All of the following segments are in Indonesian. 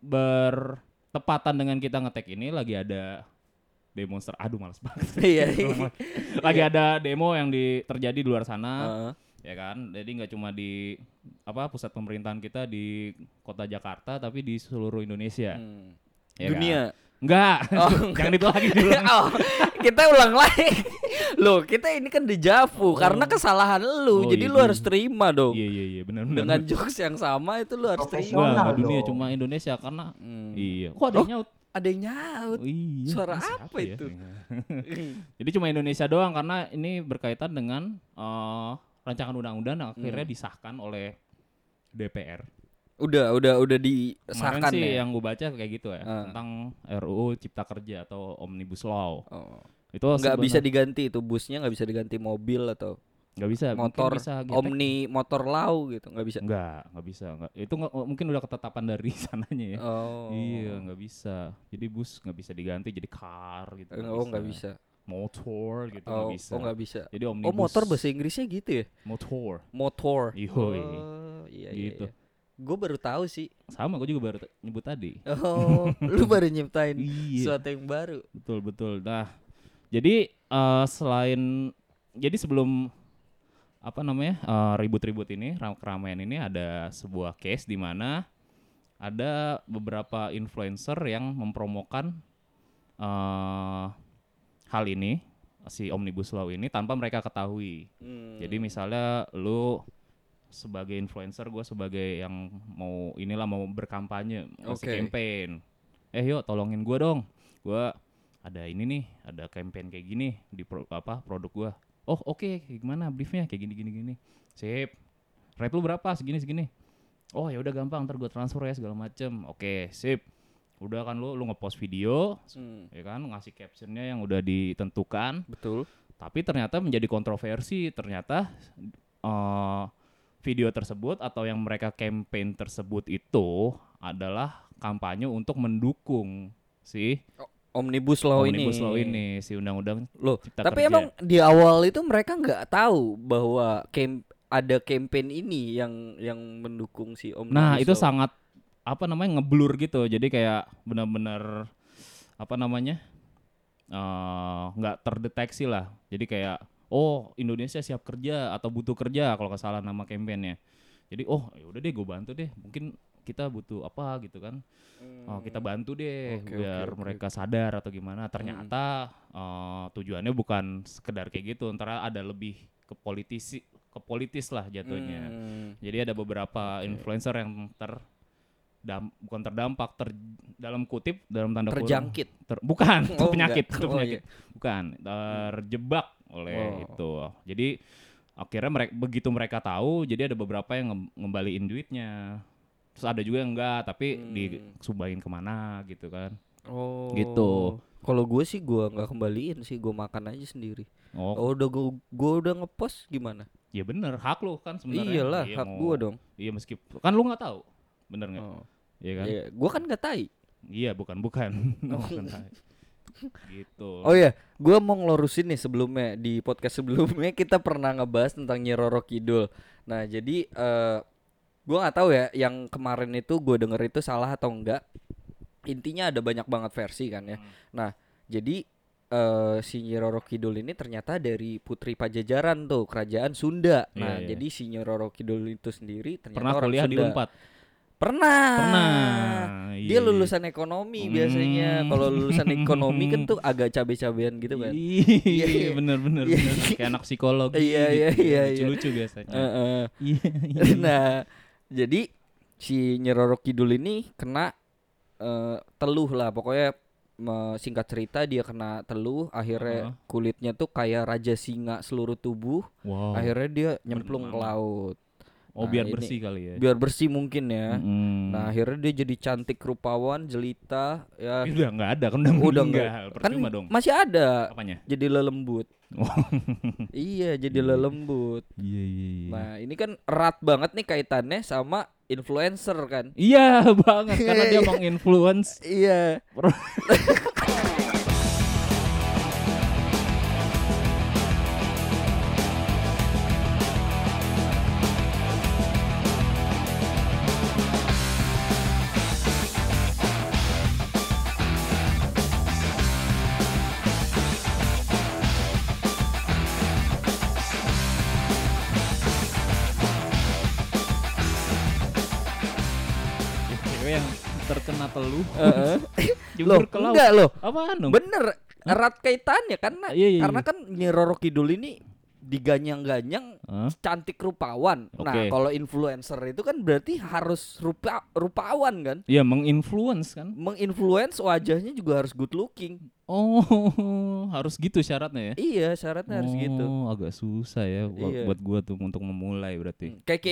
bertepatan dengan kita ngetek ini lagi ada demonster. Aduh males banget. Iya. lagi ada demo yang di terjadi di luar sana. Heeh. ya kan jadi nggak cuma di apa pusat pemerintahan kita di kota Jakarta tapi di seluruh Indonesia Hmm. ya Dunia. kan? Enggak Oh, jangan itu lagi dulu oh, kita ulang lagi. Loh, kita ini kan dejavu karena kesalahan lu. Oh, jadi iya, lu iya. harus terima dong. iya iya iya benar benar Dengan jokes yang sama itu lu harus terima. Enggak dunia cuma Indonesia karena Hmm. iya kok ada yang nyaut Ada yang nyaut. Oh, iya Suara apa siapa ya? itu? jadi cuma Indonesia doang karena ini berkaitan dengan eh, rancangan undang-undang yang akhirnya Hmm. disahkan oleh DPR Udah, udah, udah Kemarin disahkan sih ya. yang gue baca kayak gitu ya Ah. tentang RUU Cipta Kerja atau Omnibus Law. Oh. Itu Nggak bisa diganti itu busnya nggak bisa diganti mobil atau nggak bisa motor bisa getek. omni motor lau gitu nggak bisa. Nggak, nggak bisa. Nggak. Itu nggak- mungkin udah ketetapan dari sananya ya. Oh. Iya, nggak bisa. Jadi bus nggak bisa diganti jadi car gitu. Oh nggak bisa. Motor gitu Oh nggak bisa. oh nggak bisa. Jadi omnibus. Oh motor bahasa Inggrisnya gitu ya? Motor. Motor. Yoi. Oh iya Gitu. iya. Gue baru tahu sih. Sama, gue juga baru nyebut tadi. Oh, lu baru nyiptain Iya. sesuatu yang baru. Betul betul. Nah, jadi eh, selain jadi sebelum apa namanya eh, ribut-ribut ini ram- keramaian ini ada sebuah case di mana ada beberapa influencer yang mempromokan eh, hal ini si omnibus law ini tanpa mereka ketahui. Hmm. Jadi misalnya lu sebagai influencer, gue sebagai yang mau inilah mau berkampanye, masih Oke. campaign. Eh yuk tolongin gue dong, gue ada ini nih, ada campaign kayak gini di pro- apa produk gue. Oh oke, gimana briefnya kayak gini gini gini. Sip. Rate lu berapa? Segini segini. Oh ya udah gampang, ntar gue transfer ya segala macem. Oke sip. Udah kan lu lu ngepost video, Hmm, ya kan ngasih captionnya yang udah ditentukan betul. tapi ternyata menjadi kontroversi ternyata eh, video tersebut atau yang mereka campaign tersebut itu adalah kampanye untuk mendukung si Omnibus Law omnibus ini. law ini si undang-undang Loh, Cipta tapi Kerja. emang di awal itu mereka nggak tahu bahwa camp ada campaign ini yang yang mendukung si Omnibus nah itu Law. sangat apa namanya ngeblur gitu jadi kayak benar-benar apa namanya eh, nggak terdeteksi lah jadi kayak oh Indonesia siap kerja atau butuh kerja kalau nggak salah nama kampanyenya jadi oh ya udah deh gue bantu deh. Mungkin kita butuh apa gitu kan. Oh, kita bantu deh Oke, biar oke, oke. mereka sadar atau gimana. Ternyata eh, tujuannya bukan sekedar kayak gitu ntar ada lebih ke politisi ke politis lah jatuhnya. Hmm. jadi ada beberapa influencer yang ter dam- bukan terdampak ter dalam kutip dalam tanda kurung terjangkit. ter- bukan itu Oh, penyakit itu Oh, penyakit. bukan terjebak oleh Oh. itu jadi akhirnya mereka begitu mereka tahu jadi ada beberapa yang nge- ngembaliin duitnya terus ada juga yang enggak tapi Hmm. disumbangin ke mana gitu kan Oh. Gitu. Kalau gue sih gue nggak kembaliin sih, gue makan aja sendiri. oh, Oh, udah gue gue udah ngepost gimana? ya bener hak lu kan sebenarnya Iyalah, Iya, hak gue dong. iya meskipun kan lu nggak tahu bener nggak Oh. iya kan Iya, gue kan nggak tai. Iya, bukan bukan. bukan tai. Gitu. Oh iya, gue mau ngelurusin nih sebelumnya di podcast sebelumnya kita pernah ngebahas tentang Nyi Roro Kidul. Nah jadi eh gue nggak tahu ya yang kemarin itu gue denger itu salah atau enggak. Intinya ada banyak banget versi kan ya. Hmm. Nah jadi eh si Nyi Roro Kidul ini ternyata dari Putri Pajajaran tuh kerajaan Sunda. Nah Iya, iya. jadi si Nyi Roro Kidul itu sendiri ternyata Pernah orang kuliah di Sunda. Unpad? Pernah. Pernah. Dia Iya. lulusan ekonomi biasanya. Hmm. Kalau lulusan ekonomi kan tuh agak cabe-cabean gitu kan. Iya, Iya, iya. bener bener Iya. bener. Kayak anak psikologi. Iya, iya, gitu. iya, iya. Lucu-lucu biasanya. Heeh. Iya. nah, jadi si Nyi Roro Kidul ini kena eh, teluh lah pokoknya singkat cerita dia kena teluh akhirnya Heeh. kulitnya tuh kayak raja singa seluruh tubuh Wow. akhirnya dia nyemplung ke laut oh, Nah, biar ini- bersih kali ya. biar bersih mungkin ya Mm-mm. nah akhirnya dia jadi cantik rupawan jelita ya udah nggak ada kan udah, udah enggak kan dong. masih ada Apanya? jadi lelembut Oh. iya jadi Iya. lelembut Iya iya iya. nah ini kan erat banget nih kaitannya sama influencer kan Iya banget karena dia menginfluence iya jebur Loh, ke laut. enggak loh. Apaan? Bener, erat kaitannya karena Iya, iya, karena iya. kan Nyi Roro Kidul ini diganyang-ganyang Hah? cantik rupawan. Nah, Oke. kalau influencer itu kan berarti harus rupa rupawan kan? Iya menginfluence kan. Menginfluence wajahnya juga harus good looking. Oh, harus gitu syaratnya ya. Iya, syaratnya harus gitu. Oh, agak susah ya buat, Iya. buat gua tuh untuk memulai berarti. Hmm, Kayak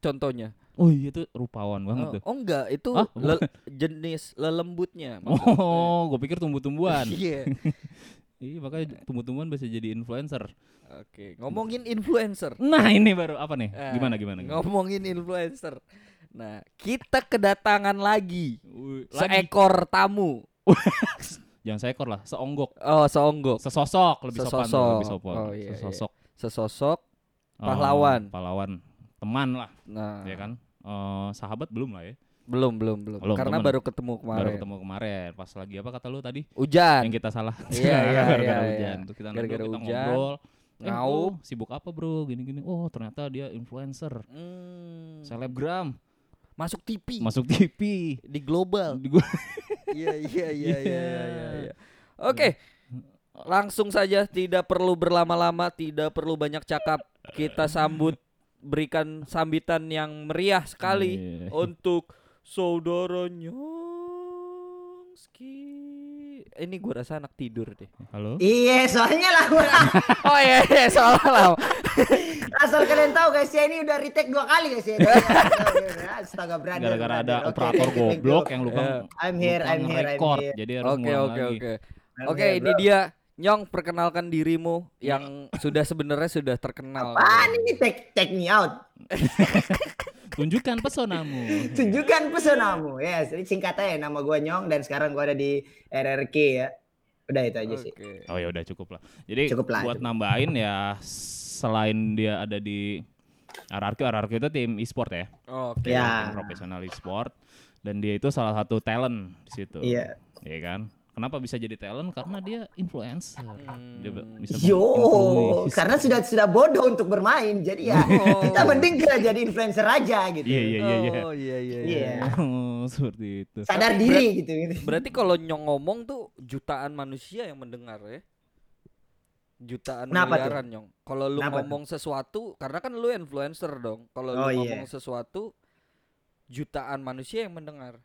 contohnya. Oh iya itu rupawan banget Oh, tuh. oh enggak, itu Ah, le- jenis lelembutnya. maksudnya. Oh, gue pikir tumbuh-tumbuhan. Iya. iya, makanya tumbuh-tumbuhan bisa jadi influencer. Oke, ngomongin influencer. Nah, ini baru apa nih? Ah, Gimana gimana? gimana? Ngomongin influencer. Nah, kita kedatangan lagi seekor tamu. Jangan seekor lah, seonggok. Oh, seonggok. Sesosok lebih sopan Sesosok. lebih sopan. Oh, iya, iya. Sesosok. Sesosok Oh, Pahlawan. Teman lah, Nah, ya kan? Eh, sahabat belum lah ya. belum belum belum. Belum, Karena temen. baru ketemu kemarin. Baru ketemu kemarin. Pas lagi apa kata lu tadi? Hujan. Yang kita salah. Iya, iya, Gara-gara iya, hujan. iya. Kita Gara-gara ngobrol, kita hujan, ngobrol. Eh, ngaup. oh, sibuk apa bro? Gini-gini. Oh ternyata dia influencer, Hmm, selebgram, masuk TV masuk TV. di global. Di Iya iya iya iya Iya. iya. iya. Oke. Langsung saja tidak perlu berlama-lama, tidak perlu banyak cakap. Kita sambut berikan sambitan yang meriah sekali Iya. untuk saudara Nyongski. Ini gua rasa anak tidur deh. Halo. Iya, soalnya lah gua Oh iya, iya salah. asal kalian tahu guys ya ini udah retake dua kali guys ya. Astaga brother. Gara-gara ada. Oke, operator goblok yang lupa. Iya. I'm here, lupa I'm here, I'm here. Jadi harus Oke oke lagi. oke. Oke, ini bro. dia Nyong perkenalkan dirimu yang sudah sebenarnya sudah terkenal. Apaan ini take take me out? Tunjukkan pesonamu. Tunjukkan pesonamu. Ya, yes, singkat aja nama gua Nyong dan sekarang gua ada di RRQ ya. Udah itu aja sih. Oke. Oh ya udah cukup lah. Jadi Cukup lah, buat cukup. nambahin ya selain dia ada di RRQ, RRQ itu tim e-sport ya, Oke. Ya. tim profesional e-sport dan dia itu salah satu talent di situ. Iya. Iya kan? Kenapa bisa jadi talent? Karena dia influencer. Dia be- bisa Yo, menginfluence. karena sudah sudah bodoh untuk bermain. Jadi ya Oh. kita mending ke jadi influencer aja gitu. Iya iya iya iya. Oh iya iya. Iya. Oh, seperti itu. Sadar Ber- diri gitu gitu. Berarti kalau Nyong ngomong tuh jutaan manusia yang mendengar ya. Jutaan Kenapa tuh? miliaran Nyong. Kalau lu Kenapa ngomong sesuatu karena kan lu influencer dong. Kalau lu Oh, iya. ngomong sesuatu jutaan manusia yang mendengar.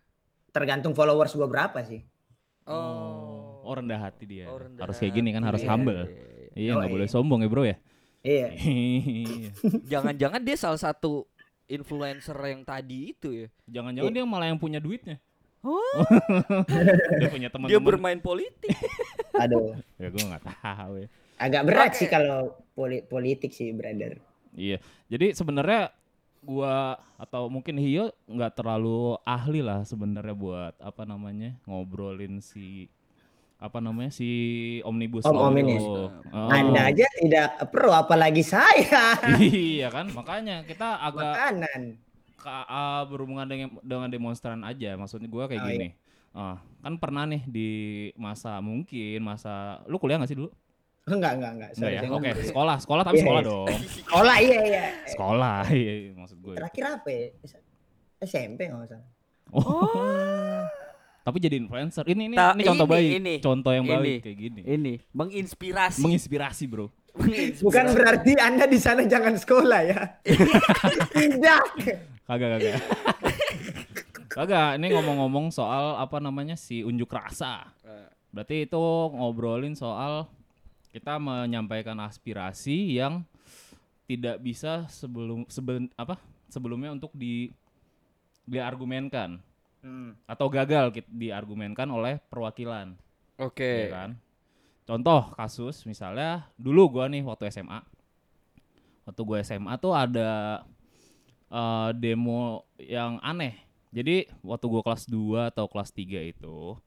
Tergantung followers gua berapa sih. Oh, oh rendah hati dia. Oh, rendah harus kayak gini kan, harus hati. humble. Iya, iya, iya. Iya, nggak Yoi. boleh sombong ya, Bro ya. Iya. Iya. Jangan-jangan dia salah satu influencer yang tadi itu ya. Jangan-jangan dia malah yang punya duitnya. Oh, dia punya teman-teman. dia bermain politik. Aduh. Ya gue nggak tahu ya. Agak berat Oke. sih kalau poli- politik sih, brother. Iya. Jadi sebenarnya gua atau mungkin Hio nggak terlalu ahli lah sebenarnya buat apa namanya ngobrolin si apa namanya si omnibus Om law Omnibus. Oh. Anda aja tidak perlu apalagi saya. iya kan makanya kita agak Makanan. ka- ah, berhubungan dengan dengan demonstran aja maksudnya gua kayak Oh, gini Ah, kan pernah nih di masa mungkin masa lu kuliah gak sih dulu Enggak, enggak, enggak. Enggak Sorry, ya saya oke ngomong. sekolah sekolah tapi Iya, sekolah iya. dong Sekolah iya iya. sekolah iya iya, maksud gue Terakhir apa ya? SMP enggak salah. oh tapi jadi influencer ini ini, Ta- ini contoh ini, baik ini. contoh yang Ini. baik kayak gini Ini menginspirasi. menginspirasi bro Menginspirasi. Bukan berarti Anda di sana jangan sekolah ya. Tidak. kagak kagak kagak ini ngomong-ngomong soal apa namanya si unjuk rasa Eh, berarti itu ngobrolin soal kita menyampaikan aspirasi yang tidak bisa sebelum seben, apa sebelumnya untuk di diargumenkan. Hmm. atau gagal diargumenkan oleh perwakilan. Oke. ya kan? Contoh kasus misalnya dulu gua nih waktu SMA waktu gua SMA tuh ada eh, demo yang aneh. Jadi waktu gua kelas 2 atau kelas 3 itu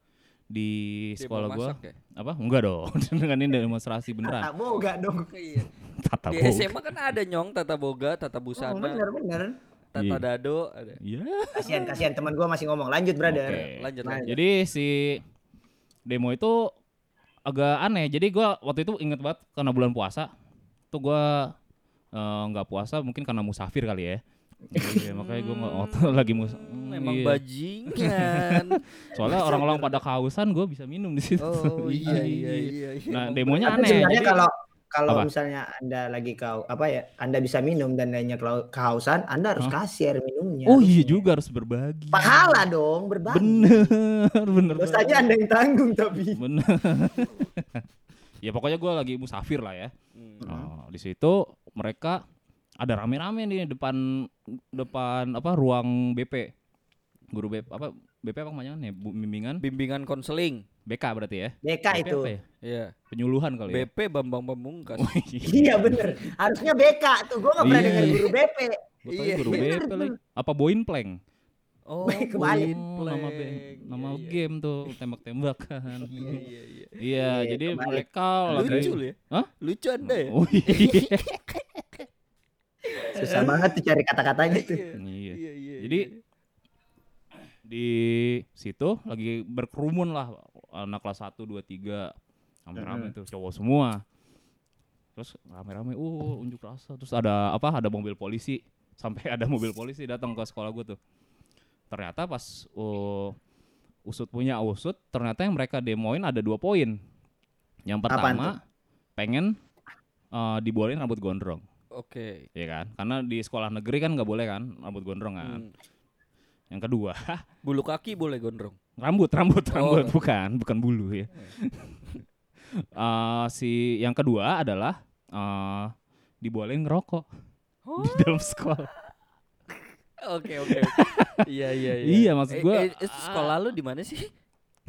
di Dia sekolah mau gua ya? apa enggak dong dengan ini demonstrasi beneran Tak boga dong. Iya. tata Di boga SMA kan ada nyong tata boga, tata Oh, busana, bener bener. tata Iya. dado ada. iya Kasihan kasihan teman gua masih ngomong. Lanjut, brother. Oke. Lanjut lanjut. jadi si demo itu agak aneh jadi gua waktu itu inget banget karena bulan puasa tuh gua eh, nggak puasa mungkin karena musafir kali ya Iya, makanya gue nggak waktu lagi mus hmm, emang Iya. bajingan. Soalnya orang-orang pada kehausan, gue bisa minum di situ. oh iya iya iya. iya. Nah, Emang demonya Tapi aneh. sebenarnya Jadi- kalau kalau Apa? misalnya anda lagi kau apa ya anda bisa minum dan lainnya kelau- kehausan anda harus Hah? kasih air minumnya Oh iya juga harus berbagi. pahala dong berbagi Bener, bener. dosanya anda yang tanggung tapi Bener. ya pokoknya gue lagi musafir lah ya. Hmm. Oh, di situ mereka ada rame-rame nih depan depan apa ruang BP. Guru BP apa BP apa namanya Bimbingan Bimbingan konseling. BK berarti ya. BK BP itu ya? Iya. Penyuluhan kali ya. BP Bambang Pamungkas. Oh, iya. iya bener harusnya BK tuh gue gak pernah Iya. dengar guru BP Iya, guru BP lagi. Apa Boin Plank? Oh, Kebalik. Oh, nama B, nama Iya, iya. game tuh tembak-tembakan. Iya iya iya. Iya, Iya, jadi kebalik. mereka lagi Lucu lu ya? Hah? Lucu Anda ya? Oh iya. susah banget tuh cari kata-katanya tuh Iya. Iya iya. Jadi. Di situ lagi berkerumun lah anak kelas 1 2 3 rame-rame tuh cowok semua. Terus rame-rame uh unjuk rasa terus ada apa ada mobil polisi sampai ada mobil polisi datang ke sekolah gue tuh. Ternyata pas uh, usut punya usut ternyata yang mereka demoin ada dua poin. Yang pertama pengen uh, dibolehin rambut gondrong, Oke. ya kan? Karena di sekolah negeri kan nggak boleh kan rambut gondrong kan. Hmm. Yang kedua Bulu kaki boleh gondrong. rambut rambut Oh. rambut bukan bukan bulu ya Eh, si yang kedua adalah eh dibolehin ngerokok Oh. di dalam sekolah Oke oke. Iya iya iya. Iya, maksud Eh, gua, eh, eh, sekolah lu di mana sih?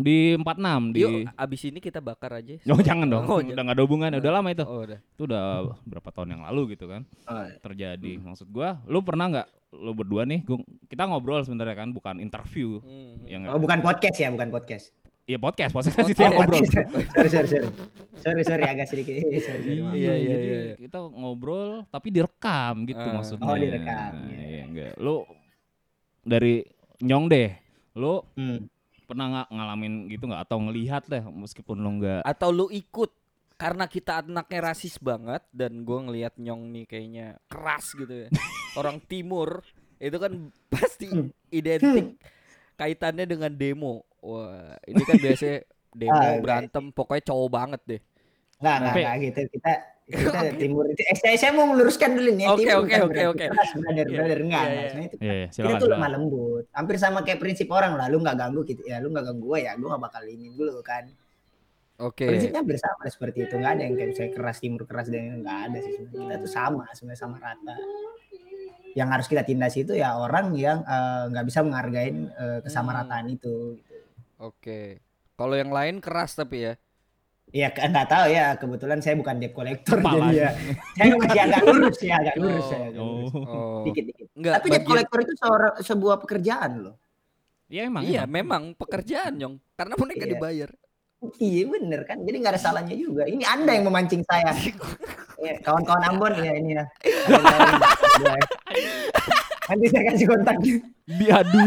Di 46 di Yuk, abis ini kita bakar aja. Oh jangan dong, Oh, udah nggak ada hubungannya, udah lama itu. Oh, udah. Itu udah berapa tahun yang lalu gitu kan Oh, terjadi. Maksud gua, lu pernah nggak lu berdua nih, gua, kita ngobrol sebenarnya kan, bukan interview. Hmm. Yang oh bukan podcast ya bukan podcast Iya podcast, podcast kan Podcast. situ yang ngobrol. sorry sorry sorry sorry sorry agak sedikit sorry, sorry. Iya, iya, jadi iya. kita ngobrol tapi direkam gitu Ah. maksudnya. Oh, direkam, Nah, iya. Iya, enggak. Lu dari nyong deh, lu Hmm. Pernah nggak ngalamin gitu nggak atau ngelihat deh meskipun lu nggak Atau lu ikut karena kita anaknya rasis banget dan gua ngelihat nyong nih kayaknya keras gitu ya. Orang timur itu kan pasti identik kaitannya dengan demo. Wah, ini kan biasanya demo Ah, berantem pokoknya cowok banget deh. Nggak, Tapi- nggak gitu. Kita kita timur itu. Eh, saya, saya mau meluruskan dulu nih. Oke, timur oke, oke, berarti oke. Keras, brother, Iya, brother. Enggak, iya, enggak. iya. Itu Iya, iya, kita silakan. tuh silakan. lemah lembut. Hampir sama kayak prinsip orang lah. Lu nggak ganggu gitu. Ya, lu nggak ganggu gue ya. Gue nggak bakal ini dulu kan. Oke. Prinsipnya hampir sama seperti itu. Nggak ada yang kayak misalnya keras timur keras dan nggak ada sih. sebenarnya. Kita tuh sama, sebenarnya sama rata. Yang harus kita tindas itu ya orang yang eh, nggak bisa menghargai eh, kesamarataan itu. gitu. Oke. Kalau yang lain keras tapi ya. Iya, ke- nggak tahu ya. Kebetulan saya bukan debt collector jadi ya. Saya masih agak lurus ya, agak lurus Oh, saya. agak lurus. Oh. Oh. Dikit-dikit. Enggak, Tapi debt collector itu seorang, sebuah pekerjaan loh. Iya emang. Iya, emang. memang pekerjaan, Nyong. Karena mereka Iya. dibayar. Iya bener kan. Jadi nggak ada salahnya juga. Ini anda yang memancing saya. Ya, kawan-kawan Ambon ya ini ya. Ya. Nanti saya kasih kontaknya. Diadu.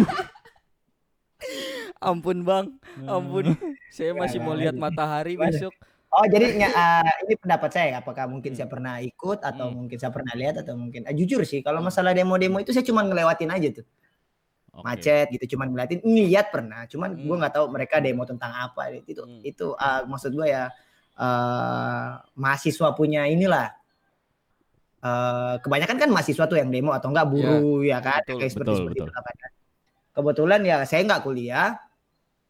Ampun, Bang. Ampun. Saya masih mau lihat matahari Gimana? besok. Oh jadi eh, ini pendapat saya. Apakah mungkin saya pernah ikut atau Hmm. mungkin saya pernah lihat atau mungkin eh, jujur sih. Kalau masalah demo-demo itu saya cuma ngelewatin aja tuh. Oke. macet gitu cuman ngeliatin ngeliat pernah cuman Hmm. gue nggak tahu mereka demo tentang apa itu Hmm. itu ah, maksud gue ya eh mahasiswa punya inilah eh kebanyakan kan mahasiswa tuh yang demo atau enggak buruh ya kan betul, kayak seperti betul, seperti betul. itu kan. kebetulan ya saya nggak kuliah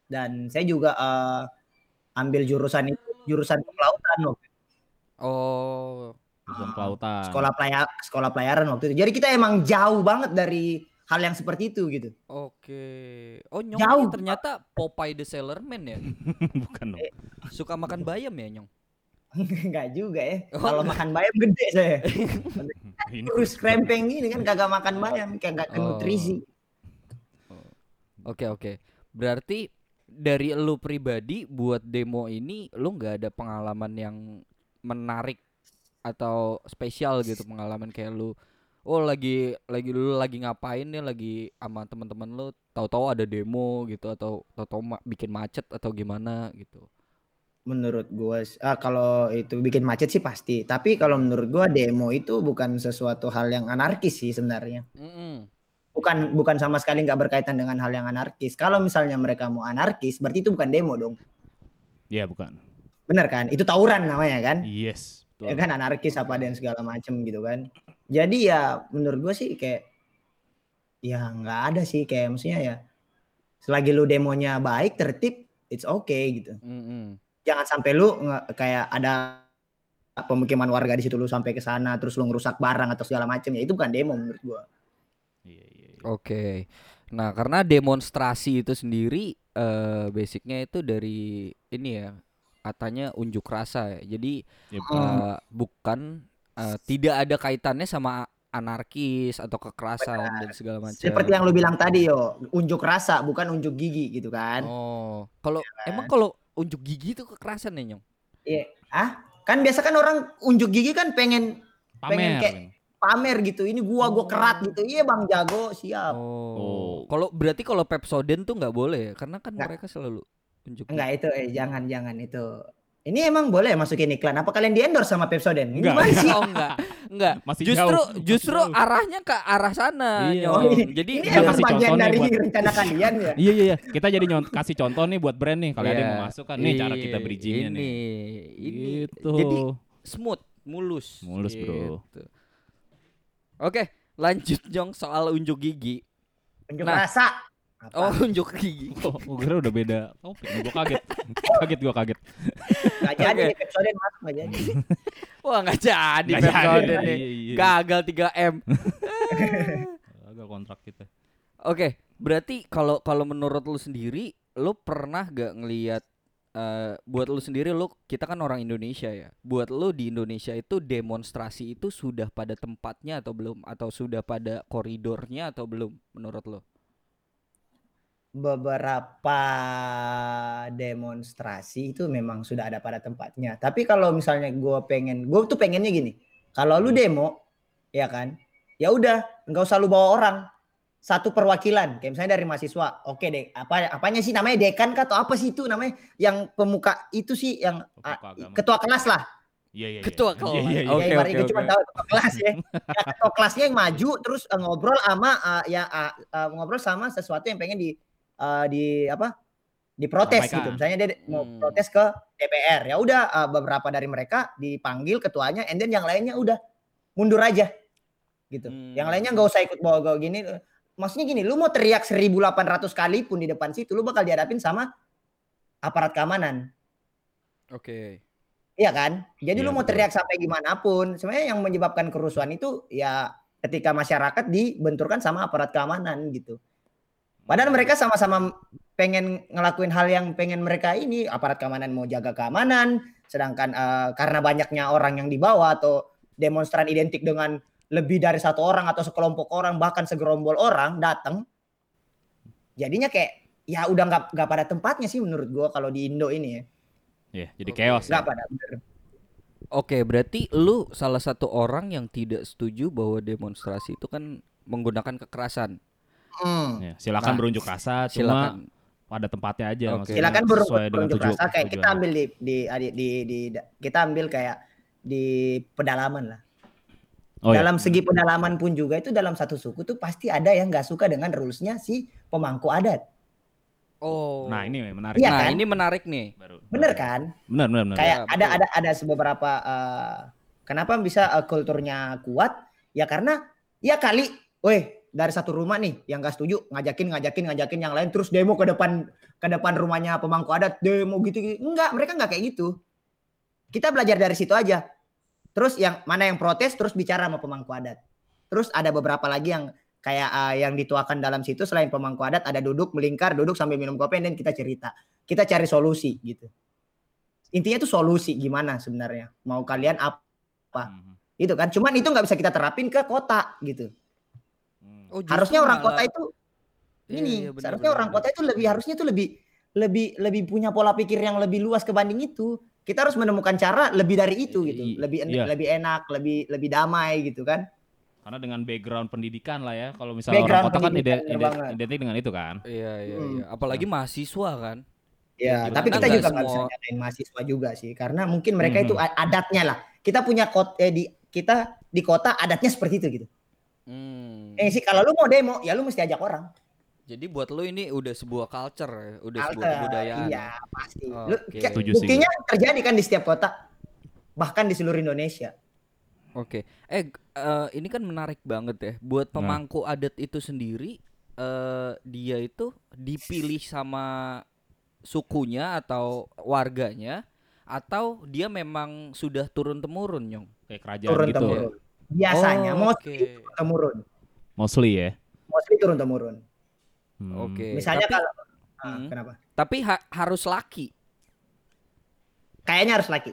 dan saya juga eh, ambil jurusan itu jurusan kelautan itu. Oh, Jurusan kelautan. sekolah pelayar sekolah pelayaran waktu itu jadi kita emang jauh banget dari hal yang seperti itu gitu oke. Oh, Nyong Jauh. ini ternyata Popeye the Sailor Man ya. Bukan dong. Suka makan bayam ya, Nyong? Enggak juga ya. Oh, Kalau makan bayam gede saya. Ini Terus krempeng gini kan kagak makan bayam, kayak gak Oh. nutrisi. Oke, oke. Berarti dari lu pribadi buat demo ini lu nggak ada pengalaman yang menarik atau spesial gitu pengalaman kayak lu oh lagi lagi lu lagi ngapain nih lagi sama teman-teman lu tahu-tahu ada demo gitu atau tahu-tahu ma- bikin macet atau gimana gitu. Menurut gua ah, kalau itu bikin macet sih pasti. Tapi kalau menurut gua demo itu bukan sesuatu hal yang anarkis sih sebenarnya. Mm-mm. Bukan bukan sama sekali nggak berkaitan dengan hal yang anarkis. Kalau misalnya mereka mau anarkis, berarti itu bukan demo dong. Iya bukan. Bener kan? Itu tawuran namanya kan? Yes. Ya Betul. kan anarkis apa dan segala macem gitu kan. Jadi ya menurut gua sih kayak ya nggak ada sih kayak maksudnya ya selagi lu demonya baik tertib it's okay gitu. Mm-mm. Jangan sampai lu nge- kayak ada pemukiman warga di situ lu sampai ke sana terus lu ngerusak barang atau segala macam ya itu bukan demo menurut gua. Iya, iya, iya. Oke. Nah, karena demonstrasi itu sendiri eh basicnya itu dari ini ya, katanya unjuk rasa ya. Jadi Yep. eh, bukan eh, tidak ada kaitannya sama anarkis atau kekerasan dan segala macam. Seperti yang lu bilang tadi yo, unjuk rasa bukan unjuk gigi gitu kan. Oh, kalau emang kalau unjuk gigi itu kekerasan ya, Nyong? Iya. Ah, kan biasa kan orang unjuk gigi kan pengen pengen Pamer. kayak- pamer gitu. Ini gua gua kerat gitu. Iya Bang Jago, siap. Oh. Oh. Kalau berarti kalau Pepsodent tuh nggak boleh ya? Karena kan Nggak. mereka selalu unjuk Enggak itu eh jangan jangan itu. Ini emang boleh masukin iklan? Apa kalian di endorse sama Pepsodent? Ini Enggak. gimana sih? Oh enggak, enggak. Masih justru jauh, masih justru jauh. arahnya ke arah sana, Iya. Oh, ini- Jadi ini emang kasih bagian contoh nih dari buat- rencana kalian ya. Iya iya iya. Kita jadi nyont kasih contoh nih buat brand nih. Kalau ada yang Iya. mau masuk kan nih cara kita Iya, bridgingnya ini, nih. Ini Gitu. jadi smooth, mulus. Mulus, bro. Oke, lanjut Jong soal unjuk gigi. Unjuk Nah. rasa. Apa? Oh, unjuk gigi. Oh, gue kira udah beda topik. nih. Gue kaget. kaget gue kaget. Nggak jadi Oke. nih, Pepsodent masuk nggak jadi. Wah, nggak jadi Nggak Pepsodent jadi. nih. Iya, iya. Gagal 3M. Agak kontrak kita. Oke, berarti kalau kalau menurut lu sendiri, lu pernah gak ngelihat eh buat lu sendiri lu kita kan orang Indonesia ya. Buat lu di Indonesia itu demonstrasi itu sudah pada tempatnya atau belum atau sudah pada koridornya atau belum menurut lu? beberapa demonstrasi itu memang sudah ada pada tempatnya. Tapi kalau misalnya gue pengen, gue tuh pengennya gini. Kalau lu demo, ya kan, ya udah, nggak usah lu bawa orang. Satu perwakilan, kayak misalnya dari mahasiswa. Oke deh, apa apanya sih namanya dekan kah atau apa sih itu namanya? Yang pemuka itu sih yang agama. ketua kelas lah. Iya iya. iya. Ketua Iya, kelas. Iya iya. Oke, ya, cuma tahu ketua kelas ya. ya ketua kelasnya yang maju terus eh, ngobrol sama eh, ya eh, eh, ngobrol sama sesuatu yang pengen di eh, di apa? diprotes Sampaikan. gitu. Misalnya dia mau Hmm. protes ke DPR. Ya udah eh, beberapa dari mereka dipanggil ketuanya and then yang lainnya udah mundur aja. Gitu. Hmm. Yang lainnya nggak usah ikut bawa-bawa gini. Maksudnya gini, lu mau teriak 1800 kali pun di depan situ lu bakal dihadapin sama aparat keamanan. Oke. Iya kan? Jadi Iya, lu mau teriak sampai gimana pun, sebenarnya yang menyebabkan kerusuhan itu ya ketika masyarakat dibenturkan sama aparat keamanan gitu. Padahal mereka sama-sama pengen ngelakuin hal yang pengen mereka ini, aparat keamanan mau jaga keamanan, sedangkan eh, karena banyaknya orang yang dibawa atau demonstran identik dengan lebih dari satu orang atau sekelompok orang bahkan segerombol orang datang, jadinya kayak ya udah nggak nggak pada tempatnya sih menurut gua kalau di Indo ini ya, Iya, jadi chaos. nggak ya. pada bener. Oke, berarti lu salah satu orang yang tidak setuju bahwa demonstrasi itu kan menggunakan kekerasan. Hmm. Ya, silakan Nah, berunjuk rasa, cuma Silakan. pada tempatnya aja. Maksudnya silakan ber- sesuai dengan berunjuk tuju- rasa kayak kita ambil di di, di di di- kita ambil kayak di pedalaman lah. Oh, iya. dalam segi pedalaman pun juga itu dalam satu suku tuh pasti ada yang nggak suka dengan rulesnya si pemangku adat. Oh. Nah ini menarik. Iya nah, kan? ini menarik nih. Baru. Bener kan? Benar benar benar. Kayak Ya, ada betul. ada ada beberapa eh, kenapa bisa eh, kulturnya kuat? Ya karena ya kali, weh dari satu rumah nih yang nggak setuju ngajakin ngajakin ngajakin yang lain terus demo ke depan ke depan rumahnya pemangku adat demo gitu, gitu. enggak mereka nggak kayak gitu kita belajar dari situ aja terus yang mana yang protes terus bicara sama pemangku adat. Terus ada beberapa lagi yang kayak eh, yang dituakan dalam situ selain pemangku adat ada duduk melingkar duduk sambil minum kopi dan kita cerita. Kita cari solusi gitu. Intinya tuh solusi gimana sebenarnya? Mau kalian apa? Mhm. itu kan? Cuman itu nggak bisa kita terapin ke kota gitu. Hmm. Oh, harusnya orang malah- kota itu Iya, ini iya, benar, seharusnya benar, orang benar. kota itu lebih harusnya itu lebih lebih lebih punya pola pikir yang lebih luas kebanding itu kita harus menemukan cara lebih dari itu gitu lebih en- iya. lebih enak lebih lebih damai gitu kan Karena dengan background pendidikan lah ya. Kalau misalnya orang Background kota kan ide, ide, identik dengan itu kan. Iya, iya, Hmm. iya. Apalagi mahasiswa kan. ya Gimana tapi kita juga nggak bisa semua- nyalain mahasiswa juga sih karena mungkin mereka Mhm. itu adatnya lah kita punya kota eh, di kita di kota adatnya seperti itu gitu Hmm. Eh sih kalau lu mau demo ya lu mesti ajak orang. Jadi buat lu ini udah sebuah culture, ya, udah sebuah Alter, kebudayaan. Iya, pasti. Lu, Oke. kayak- Setuju sih buktinya terjadi kan di setiap kota. Bahkan di seluruh Indonesia. Oke. Eh g- eh, ini kan menarik banget ya. Buat Nah. pemangku adat itu sendiri eh dia itu dipilih sama sukunya atau warganya atau dia memang sudah turun temurun, Nyong? Kayak kerajaan Turun gitu. temurun. Biasanya Oh, mostly oke. turun temurun. Mostly ya. Mostly turun temurun. Hmm. Oke. Misalnya tapi, kalau Ah, Hmm. kenapa? tapi ha- harus laki. Kayaknya harus laki.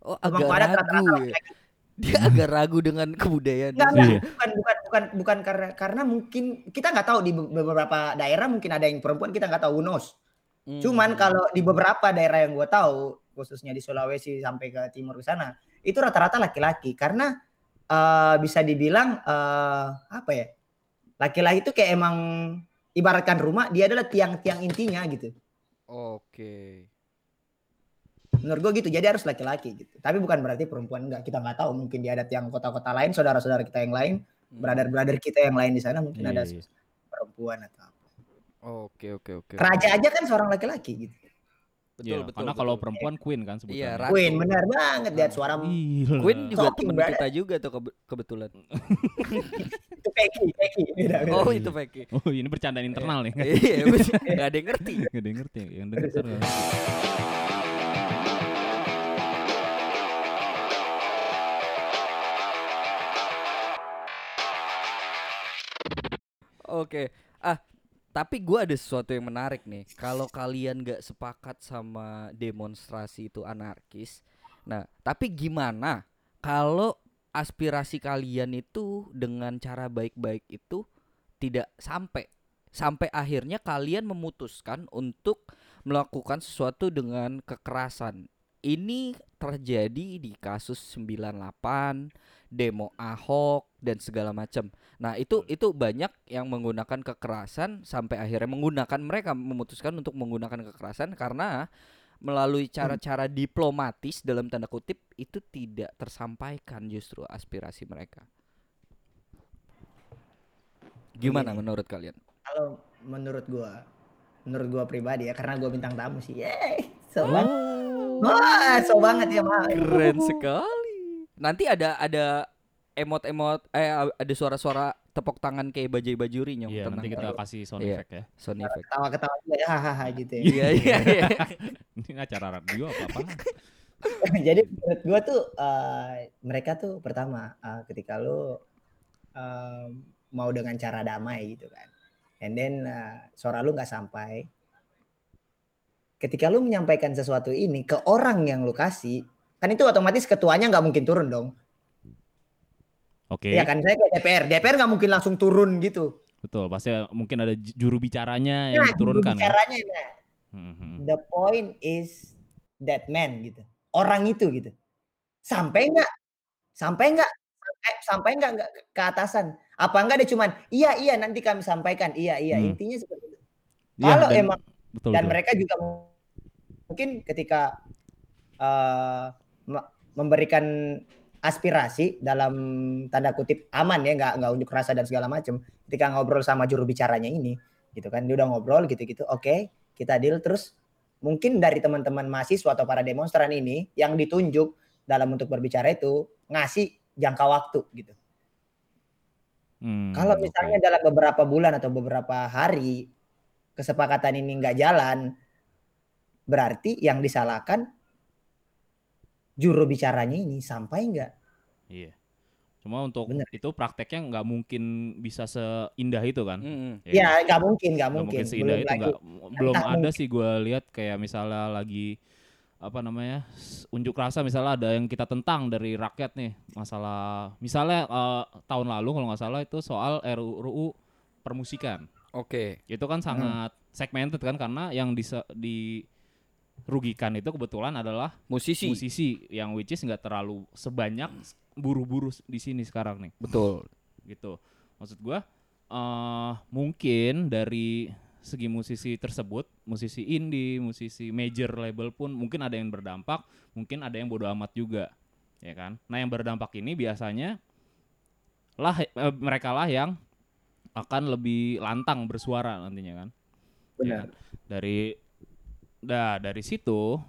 Oh, agak ragu rata-rata ya. laki-laki. Dia agak ragu dengan kebudayaan. Enggak, di enggak, Iya. bukan bukan bukan bukan karena karena mungkin kita nggak tahu di be- beberapa daerah mungkin ada yang perempuan kita nggak tahu knows. Hmm. Cuman kalau di beberapa daerah yang gue tahu, khususnya di Sulawesi sampai ke timur ke sana, itu rata-rata laki-laki karena eh, bisa dibilang eh, apa ya? Laki-laki itu kayak emang ibaratkan rumah, dia adalah tiang-tiang intinya gitu. Oke. Menurut gue gitu, jadi harus laki-laki gitu. Tapi bukan berarti perempuan enggak. Kita nggak tahu, mungkin di adat yang kota-kota lain, saudara-saudara kita yang lain, Hmm. brother-brother kita yang lain di sana mungkin ada Iya. perempuan atau apa. Oke, oke, oke. Raja aja kan seorang laki-laki gitu. Betul, Iya, betul. Karena betul. kalau perempuan queen kan sebutannya. Iya, Ratu. Queen benar banget lihat suara Gila. Queen juga Talking, temen brother. kita juga tuh kebe- kebetulan. itu Peggy, Peggy. Beda, beda. Oh, itu Peki. Oh ini bercandaan internal nih. Iya, nggak ada yang ngerti. Gak ada yang ngerti. Yang ngerti. Oke. Ah, tapi gua ada sesuatu yang menarik nih. Kalau kalian nggak sepakat sama demonstrasi itu anarkis, nah, tapi gimana kalau aspirasi kalian itu dengan cara baik-baik itu tidak sampai sampai akhirnya kalian memutuskan untuk melakukan sesuatu dengan kekerasan. Ini terjadi di kasus 98, demo Ahok dan segala macam. Nah, itu itu banyak yang menggunakan kekerasan sampai akhirnya menggunakan mereka memutuskan untuk menggunakan kekerasan karena melalui cara-cara diplomatis dalam tanda kutip itu tidak tersampaikan justru aspirasi mereka. Gimana Begini. menurut kalian? Kalau menurut gua, menurut gua pribadi ya, karena gua bintang tamu sih. Yeay, so banget. Wah, so banget ya. Keren sekali. Nanti ada ada emot-emot eh ada suara-suara tepuk tangan kayak bajai bajuri nyong Iya tenang. nanti kita kasih sound Iya. effect ya. sound effect. Ketawa-ketawa juga ya, hahaha gitu ya. Iya iya iya. Ini acara radio apa apa? Jadi menurut gua tuh eh, mereka tuh pertama eh, ketika lu eh, mau dengan cara damai gitu kan. And then eh, suara lu nggak sampai. Ketika lu menyampaikan sesuatu ini ke orang yang lu kasih, kan itu otomatis ketuanya nggak mungkin turun dong. Oke. Iya kan saya ke DPR, DPR nggak mungkin langsung turun gitu. Betul. Pasti mungkin ada juru bicaranya yang Nah, diturunkan. kan? caranya nah, Hmm, hmm. the point is that man gitu. Orang itu gitu. Sampai nggak? Sampai nggak? Sampai, sampai nggak ke- atasan? Apa enggak dia cuman iya iya nanti kami sampaikan iya iya Hmm. intinya seperti itu. Iya, Kalau dan- emang betul, dan betul. mereka juga mungkin ketika me- memberikan aspirasi dalam tanda kutip aman ya nggak nggak unjuk rasa dan segala macam ketika ngobrol sama juru bicaranya ini gitu kan. Dia udah ngobrol gitu-gitu oke kita deal. Terus mungkin dari teman-teman mahasiswa atau para demonstran ini yang ditunjuk dalam untuk berbicara itu ngasih jangka waktu gitu. Hmm, kalau misalnya dalam beberapa bulan atau beberapa hari kesepakatan ini nggak jalan, berarti yang disalahkan juru bicaranya ini sampai nggak? Iya. Cuma untuk Bener. itu prakteknya nggak mungkin bisa seindah itu kan? Mm-mm. Ya nggak mungkin, nggak mungkin. mungkin seindah Belum itu nggak belum Entah ada mungkin. sih gue lihat kayak misalnya lagi apa namanya unjuk rasa misalnya ada yang kita tentang dari rakyat nih masalah misalnya eh, tahun lalu kalau nggak salah itu soal RUU permusikan Oke. itu kan sangat segmented kan karena yang dise- dirugikan itu kebetulan adalah Musisi. musisi yang which is nggak terlalu sebanyak buru-buru di sini sekarang nih Betul. gitu maksud gua eh mungkin dari segi musisi tersebut musisi indie musisi major label pun mungkin ada yang berdampak mungkin ada yang bodoh amat juga ya kan nah yang berdampak ini biasanya lah eh, mereka lah yang akan lebih lantang bersuara nantinya kan. Benar. Ya, dari dah dari situ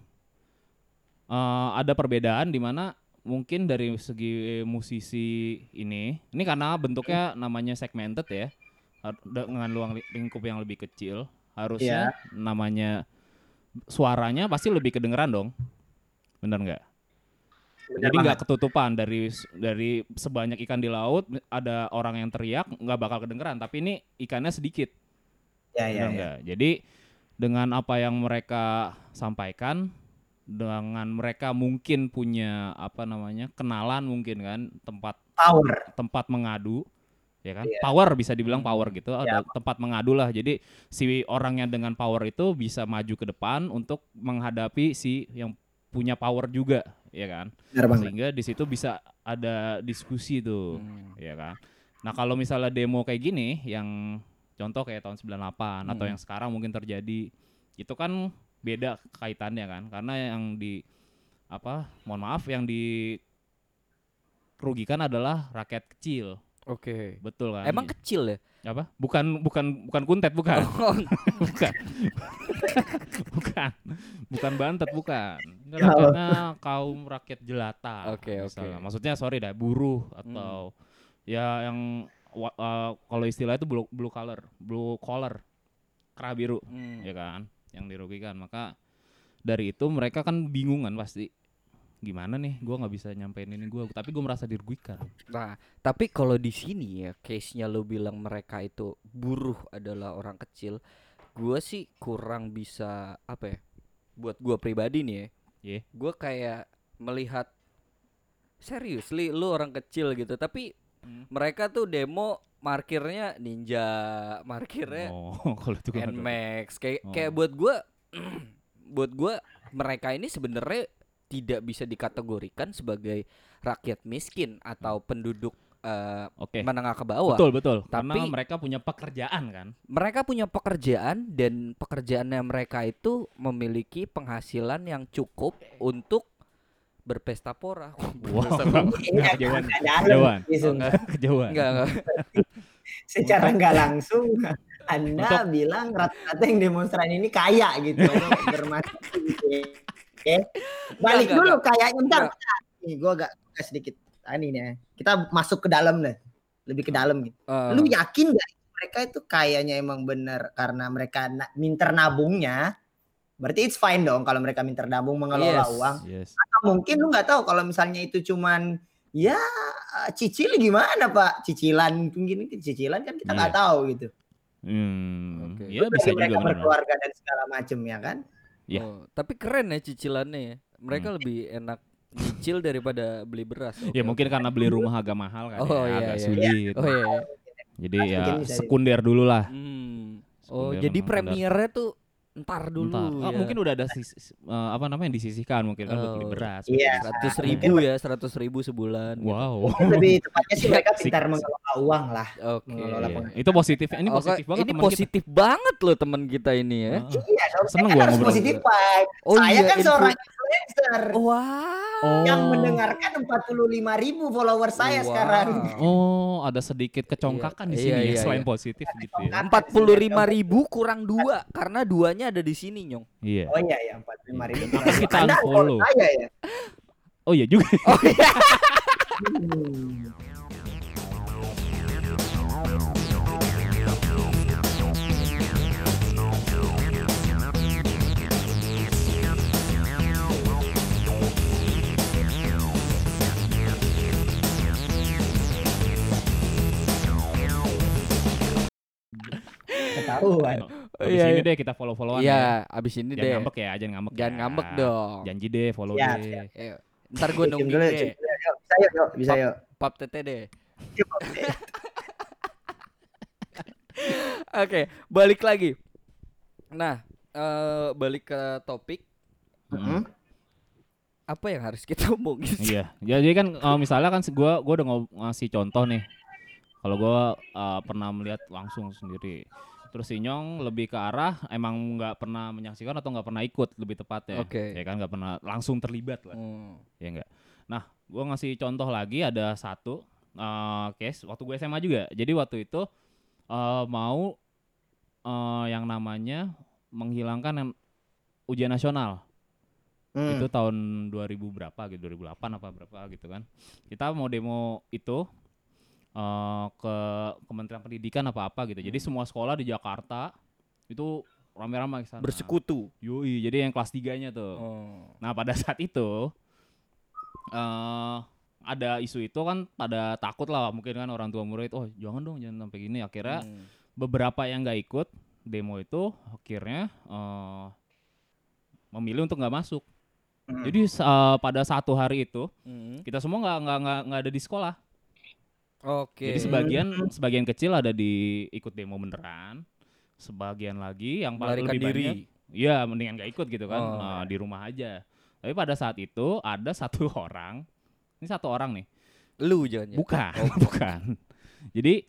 eh, ada perbedaan di mana mungkin dari segi musisi ini ini karena bentuknya namanya segmented ya dengan luang li- lingkup yang lebih kecil harusnya namanya suaranya pasti lebih kedengeran dong bener nggak jadi nggak ketutupan dari dari sebanyak ikan di laut ada orang yang teriak nggak bakal kedengeran tapi ini ikannya sedikit Ya, benar ya, ya. nggak? Jadi dengan apa yang mereka sampaikan, dengan mereka mungkin punya apa namanya kenalan mungkin kan tempat Power. tempat mengadu, ya kan? Iya. Power bisa dibilang power gitu, Ya. ada tempat mengadu lah. Jadi si orang yang dengan power itu bisa maju ke depan untuk menghadapi si yang punya power juga, ya kan? Sehingga di situ bisa ada diskusi tuh Hmm. ya kan. Nah kalau misalnya demo kayak gini, yang contoh kayak tahun 98 atau Hmm. yang sekarang mungkin terjadi, itu kan beda kaitannya kan, karena yang di apa, mohon maaf, yang dirugikan adalah rakyat kecil, Oke. betul kan? Emang kecil ya? apa? Bukan bukan bukan kuntet bukan, Oh, bukan, bukan, bukan bantet bukan, Ya rakyatnya kaum rakyat jelata. Oke, misalnya. oke. Maksudnya sorry dah buruh atau ya yang uh, kalau istilah itu blue, blue collar, blue collar, kera biru, hmm. ya kan, yang dirugikan. Maka dari itu mereka kan bingung kan pasti gimana nih, gua nggak bisa nyampein ini gua, tapi gue merasa dirugikan. Nah, tapi kalau di sini ya case-nya lo bilang mereka itu buruh adalah orang kecil, gua sih kurang bisa apa ya? Buat gua pribadi nih ya. Iya. Gua kayak melihat seriously lu orang kecil gitu, tapi Hmm. mereka tuh demo markirnya ninja, markirnya Oh, kalau itu tahu. Nmax kayak Oh. kayak buat gua buat gua mereka ini sebenarnya tidak bisa dikategorikan sebagai rakyat miskin atau penduduk eh, Oke. menengah ke bawah. Betul betul. Karena Tapi- mereka punya pekerjaan kan. Mereka punya pekerjaan dan pekerjaannya mereka itu memiliki penghasilan yang cukup untuk berpesta pora. Wow. Nggak kejauhan. Kejauhan. Enggak, enggak. Secara nggak langsung Anda Untuk- bilang rata-rata yang demonstran ini kaya gitu, bermaksud gitu ya. Oke. Balik Nggak, dulu kayaknya bentar. Nggak. Nih, gua agak sedikit ini nih. ya. Kita masuk ke dalam deh. Lebih ke dalam gitu. Eh, Lu yakin gak mereka itu kayaknya emang bener karena mereka na- minter nabungnya? Berarti it's fine dong kalau mereka minter nabung mengelola Yes. uang. Yes. Atau mungkin lu nggak tahu kalau misalnya itu cuman ya cicil gimana pak? Cicilan mungkin cicilan kan kita nggak Iya. tahu gitu. Hmm, Oke. ya bisa mereka juga benar. berkeluarga dan segala macem ya kan? Iya. oh, tapi keren ya cicilannya ya. Mereka Hmm. lebih enak nyicil daripada beli beras. Ya Oke, mungkin karena beli rumah agak mahal kan Oh, ya, iya, agak iya. sulit. Oh iya. iya. Jadi Mungkin ya sekunder dulu lah. Hmm. Oh, Sekunder jadi premiernya tuh ntar dulu Ntar. Oh, ya. mungkin udah ada sis- eh, apa namanya yang disisihkan mungkin kan buat beli Oh, beras. iya. seratus ribu ya, seratus ribu sebulan. gitu. Wow. Mungkin lebih tepatnya sih mereka pintar mengelola uang lah. Oke. Mengelola Iya. Itu positif. Ini Oh, positif banget ini teman kita. positif banget loh teman kita ini ya. Ah. Iya. Seneng gua harus ngobrol. positif vibe. Oh Saya iya, kan influ- seorang influencer Wow. yang Oh. mendengarkan 45 ribu follower saya Wow. sekarang. Oh, ada sedikit kecongkakan di Iya, sini iya, ya iya. selain positif gitu ya. Empat puluh lima ribu kurang dua karena duanya ada di sini nyong. Iya. Oh iya ya 45 ribu. Apa kita Anda unfollow? saya ya. Oh iya juga. Hmm. Ketahuan. Iya, ini iya. deh kita follow-followan ya. Iya, abis ini Jangan deh. ngambek ya, jangan ngambek. Jangan ya. ngambek dong. Janji deh, follow Siap, deh. Ayo. Ntar gue nungguin dulu, deh. Bisa yuk, yuk, bisa yuk. Pap tete deh. Oke, balik lagi. Nah, eh balik ke topik Mm. apa yang harus kita omongin? Iya. Jadi kan eh, misalnya kan gua gua udah ngasih contoh nih. Kalau gua eh, pernah melihat langsung sendiri. Terus si Nyong lebih ke arah emang nggak pernah menyaksikan atau nggak pernah ikut lebih tepatnya. Oke. Ya kan nggak pernah langsung terlibat lah. Hmm. Ya enggak. Nah, gua ngasih contoh lagi ada satu eh, case waktu gue SMA juga. Jadi waktu itu eh, mau eh, yang namanya menghilangkan yang ujian nasional. Hmm. Itu tahun 2000 berapa gitu, 2008 apa berapa gitu kan. Kita mau demo itu eh, ke Kementerian Pendidikan apa-apa gitu. Jadi semua sekolah di Jakarta itu rame-rame ke sana. Bersekutu. Yoi, jadi yang kelas 3-nya tuh. Oh. Nah pada saat itu eh ada isu itu kan pada takut lah mungkin kan orang tua murid oh jangan dong jangan sampai gini akhirnya Hmm. beberapa yang nggak ikut demo itu akhirnya eh memilih untuk nggak masuk Hmm. jadi eh, pada satu hari itu Hmm. kita semua nggak nggak nggak ada di sekolah Oke. jadi sebagian sebagian kecil ada di ikut demo beneran sebagian lagi yang paling lebih diri. banyak Iya, mendingan gak ikut gitu kan, Oh. Nah, di rumah aja. Tapi pada saat itu ada satu orang, ini satu orang nih, Lu jangan bukan, bukan. Jadi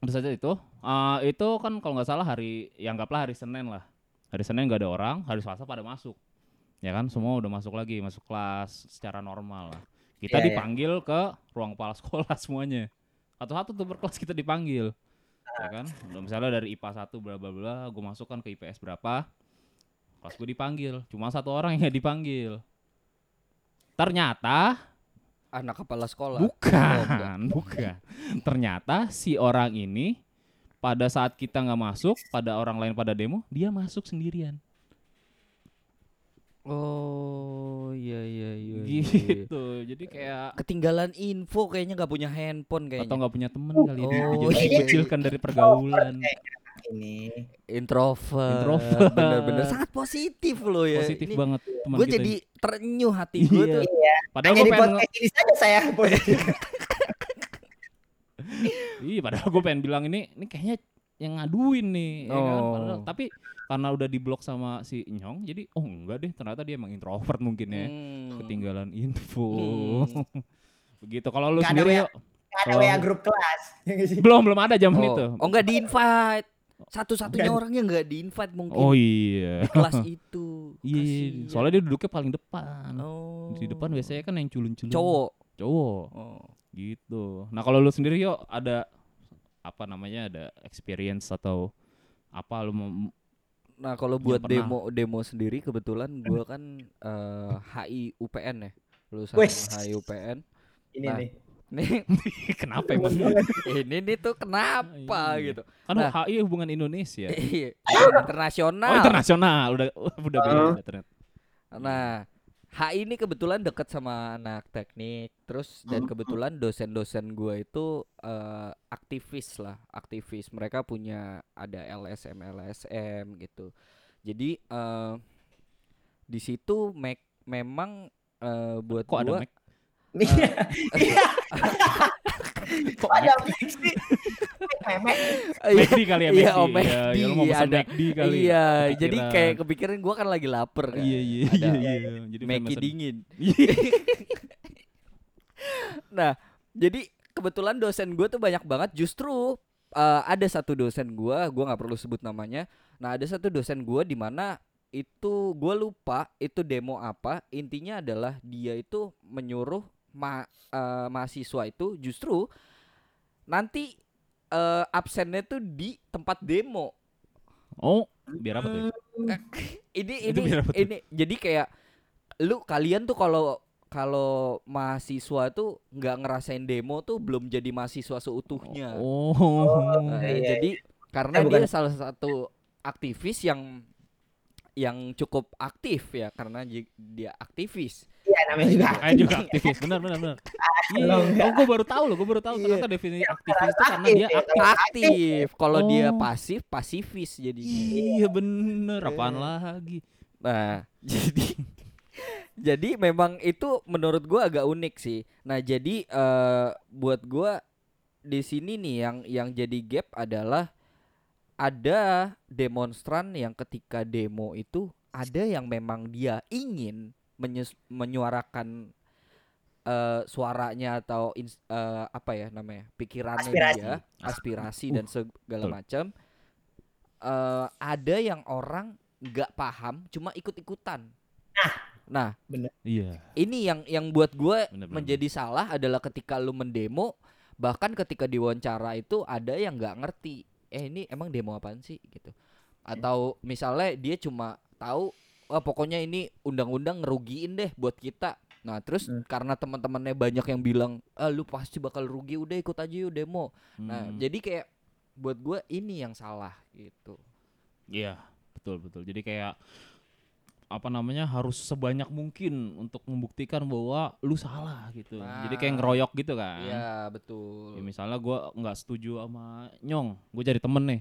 pada saat itu, eh, itu kan kalau nggak salah hari, ya anggaplah hari Senin lah. Hari Senin nggak ada orang, hari Selasa pada masuk, ya kan, semua udah masuk lagi, masuk kelas secara normal lah. Kita Iya, iya. dipanggil ke ruang kepala sekolah semuanya. Satu-satu tuh berkelas kita dipanggil, ya kan. Misalnya dari IPA 1 bla bla bla, gue masuk kan ke IPS berapa, kelas gue dipanggil, cuma satu orang yang dipanggil. Ternyata Anak kepala sekolah. Bukan, bukan. Ternyata si orang ini pada saat kita nggak masuk, pada orang lain pada demo, dia masuk sendirian. Oh, iya iya iya. iya, iya. Gitu. Jadi kayak Ketinggalan info kayaknya nggak punya handphone atau kayaknya. nggak punya temen kali dia Oh, jadi iya. dikucilkan dari pergaulan. ini Introvert. Introvert. Bener-bener sangat positif loh ya. Positif Ini banget teman Gue jadi terenyuh hati gue Iya. tuh. Padahal hanya gue pengen ini saja saya positif Iya, padahal gue pengen bilang ini ini kayaknya yang ngaduin nih, ya kan? Oh. Padahal- tapi karena udah diblok sama si Nyong, jadi oh enggak deh, ternyata dia emang introvert mungkin ya. Hmm. Ketinggalan info. Hmm. Begitu. Kalau lu Nggak sendiri yuk. Nggak ada. WA grup kelas nggak? Belum, belum ada zaman Oh. itu. oh enggak di invite. Satu-satunya Bukan. orang yang enggak di invite mungkin Oh iya. di kelas itu. Iya, soalnya dia duduknya paling depan. oh. Di depan biasanya kan yang culun-culun. cowok. Cowok. Oh. Gitu. Nah, kalau lu sendiri yuk ada apa namanya ada experience atau apa lu mau Nah, kalau buat pernah. demo demo sendiri kebetulan gua kan eh, HI UPN ya. Lulusan Wes. HI UPN. ini Nah. nih Nih, kenapa emang? ini nih tuh kenapa Iya. gitu. Kan Nah. HI hubungan Indonesia. Iya, internasional. Oh, internasional udah udah beda Oh. ternyata. Nah, HI ini kebetulan deket sama anak teknik, terus dan Hmm. kebetulan dosen-dosen gua itu eh, aktivis lah, aktivis. Mereka punya ada LSM LSM gitu. Jadi eh, di situ me- memang eh, buat Kok ada gua Mac? Iya. Iya. Kok ada sih McD kali ya, Iya, McD. oh, Ya, ya, lu mau McD, pesan. McD kali. Iya, jadi kayak kepikiran gua kan lagi lapar kan. Iya, iya, iya, iya. Jadi pesan- dingin. Iya. Nah, jadi kebetulan dosen gue tuh banyak banget. Justru eh, ada satu dosen gue, gue nggak perlu sebut namanya. Nah, ada satu dosen gue di mana itu gue lupa itu demo apa. Intinya adalah dia itu menyuruh ma eh, mahasiswa itu justru nanti eh, absennya tuh di tempat demo. Oh, biar apa tuh? Ini Itu ini biar apa tuh? ini jadi kayak lu kalian tuh kalau kalau mahasiswa tuh nggak ngerasain demo tuh belum jadi mahasiswa seutuhnya. Oh. Nah, iya, jadi karena Eh, bukan. dia salah satu aktivis yang yang cukup aktif ya karena dia aktivis. iya namanya juga Kayak juga aktivis, benar benar benar. Iya, Belum, oh gue baru tahu loh, gue baru tahu Iya. ternyata definisi aktivis itu karena dia ya, aktif. Aktif. Kalau dia Oh. pasif, pasifis jadi. Iya bener, apaan Iya. lagi? Nah, jadi jadi memang itu menurut gua agak unik sih. Nah, jadi eh buat gua di sini nih yang yang jadi gap adalah ada demonstran yang ketika demo itu ada yang memang dia ingin menyuarakan eh, suaranya atau ins- eh, apa ya namanya pikirannya Aspirasi. dia aspirasi Uh, dan segala betul. macam eh ada yang orang nggak paham cuma ikut-ikutan nah Iya. ini yang yang buat gue Bener, bener, menjadi salah adalah ketika lu mendemo bahkan ketika diwawancara itu ada yang nggak ngerti eh ini emang demo apaan sih gitu atau misalnya dia cuma tahu wah pokoknya ini undang-undang ngerugiin deh buat kita nah terus Hmm. karena teman-temannya banyak yang bilang ah lu pasti bakal rugi udah ikut aja yuk demo nah Hmm. jadi kayak buat gue ini yang salah gitu Iya, betul betul. Jadi kayak apa namanya harus sebanyak mungkin untuk membuktikan bahwa lu salah gitu. Jadi kayak Nah. ngeroyok gitu kan. iya betul Ya, misalnya gua nggak setuju sama Nyong, gue cari temen nih.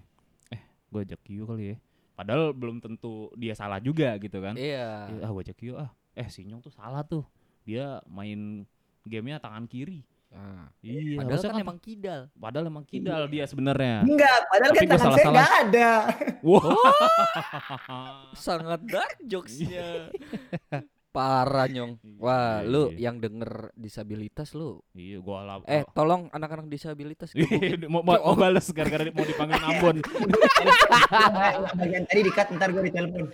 Eh, gue ajak Kyu kali ya. Padahal belum tentu dia salah juga gitu kan. iya Eh, ah gue ajak Kyu ah. Eh si Nyong tuh salah tuh. Dia main gamenya tangan kiri. Nah, Iya, padahal kan emang kidal padahal emang kidal dia sebenarnya. Enggak, padahal Tapi kan gua tangan saya enggak ada. Wah. sangat dark jokesnya parah nyong wah Iya, lu iya. yang denger disabilitas lu iya, gua lap. eh tolong anak-anak disabilitas gitu. mau, mau, balas gara-gara mau dipanggil Ambon. Bagian tadi dikat ntar gue ditelepon.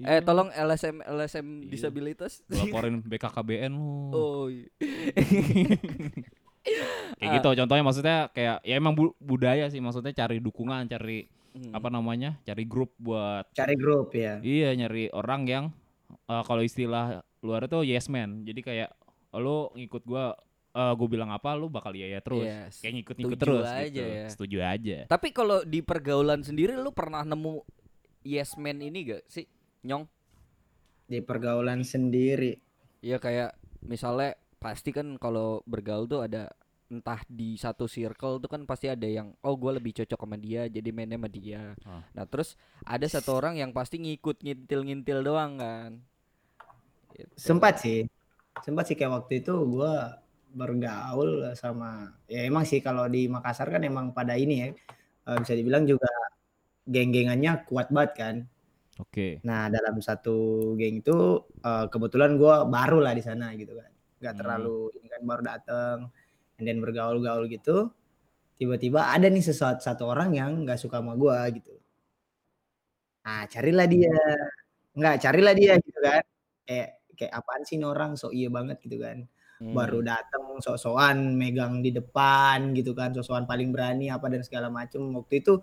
Eh tolong LSM LSM Iya. disabilitas laporin BKKBN lu. oh iya. Kayak gitu contohnya maksudnya kayak ya emang bu- budaya sih maksudnya cari dukungan, cari Hmm. apa namanya? cari grup buat Cari grup ya. iya nyari orang yang eh, kalau istilah luar itu yes man. Jadi kayak oh, lu ngikut gua eh gue bilang apa lu bakal iya ya terus. Yes. Kayak ngikut-ngikut Setuju terus aja gitu. ya. Setuju aja. tapi kalau di pergaulan sendiri lu pernah nemu yes man ini gak sih nyong Di pergaulan sendiri. Iya kayak misalnya pasti kan kalau bergaul tuh ada entah di satu circle tuh kan pasti ada yang oh gue lebih cocok sama dia jadi mainnya sama dia. Ah. Nah terus ada satu orang yang pasti ngikut ngintil-ngintil doang kan. Gitu. Sempat sih. Sempat sih kayak waktu itu gua bergaul sama ya emang sih kalau di Makassar kan emang pada ini ya eh, bisa dibilang juga geng-gengannya kuat banget kan. Oke. Nah dalam satu geng itu eh, kebetulan gua baru lah di sana gitu kan, nggak Hmm. terlalu ini kan baru dateng, then bergaul-gaul gitu. Tiba-tiba ada nih sesuatu satu orang yang nggak suka sama gua gitu. Nah carilah dia, nggak carilah dia gitu kan. Kayak kayak apaan sih ini orang so iya banget gitu kan. Hmm. Baru datang sok-sokan megang di depan gitu kan, sok-sokan paling berani apa dan segala macem. Waktu itu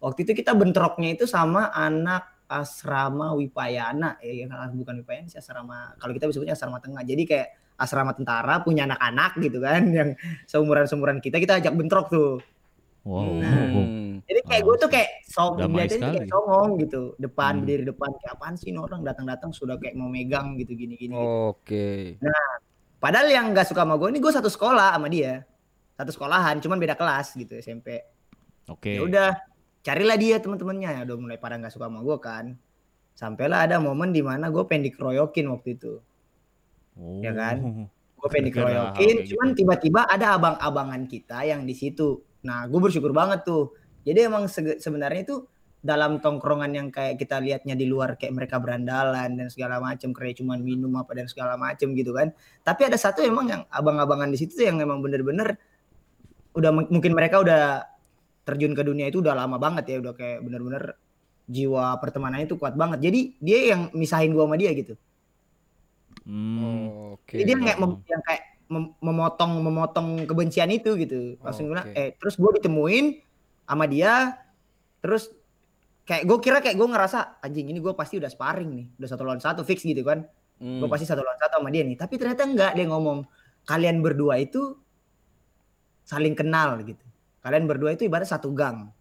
waktu itu kita bentroknya itu sama anak asrama Wipayana eh ya, bukan Wipayana sih asrama kalau kita sebutnya asrama tengah jadi kayak asrama tentara punya anak-anak gitu kan yang seumuran seumuran kita kita ajak bentrok tuh Wow. Hmm. jadi kayak gue tuh kayak song dilihatin kayak songong gitu depan Hmm. berdiri depan kayak apaan sih orang datang-datang sudah kayak mau megang gitu gini gini Oke. padahal yang nggak suka sama gue ini gue satu sekolah sama dia satu sekolahan cuman beda kelas gitu SMP Oke. ya udah carilah dia teman-temannya ya udah mulai pada nggak suka sama gue kan sampailah ada momen di mana gue pengen dikeroyokin waktu itu Oh. ya kan? gue pengen dikeroyokin kayak cuman gitu. tiba-tiba ada abang-abangan kita yang di situ nah gue bersyukur banget tuh jadi emang sebenarnya itu dalam tongkrongan yang kayak kita lihatnya di luar kayak mereka berandalan dan segala macam kayak cuman minum apa dan segala macam gitu kan tapi ada satu emang yang abang-abangan di situ tuh yang memang bener-bener udah mungkin mereka udah terjun ke dunia itu udah lama banget ya udah kayak bener-bener jiwa pertemanannya itu kuat banget jadi dia yang misahin gua sama dia gitu Hmm. Oke. jadi dia kayak mem- yang kayak mem- memotong memotong kebencian itu gitu langsung bilang Oke. eh terus gue ditemuin sama dia terus kayak gue kira kayak gue ngerasa anjing ini gue pasti udah sparring nih udah satu lawan satu fix gitu kan Hmm. gue pasti satu lawan satu sama dia nih tapi ternyata enggak dia ngomong kalian berdua itu saling kenal gitu kalian berdua itu ibarat satu gang.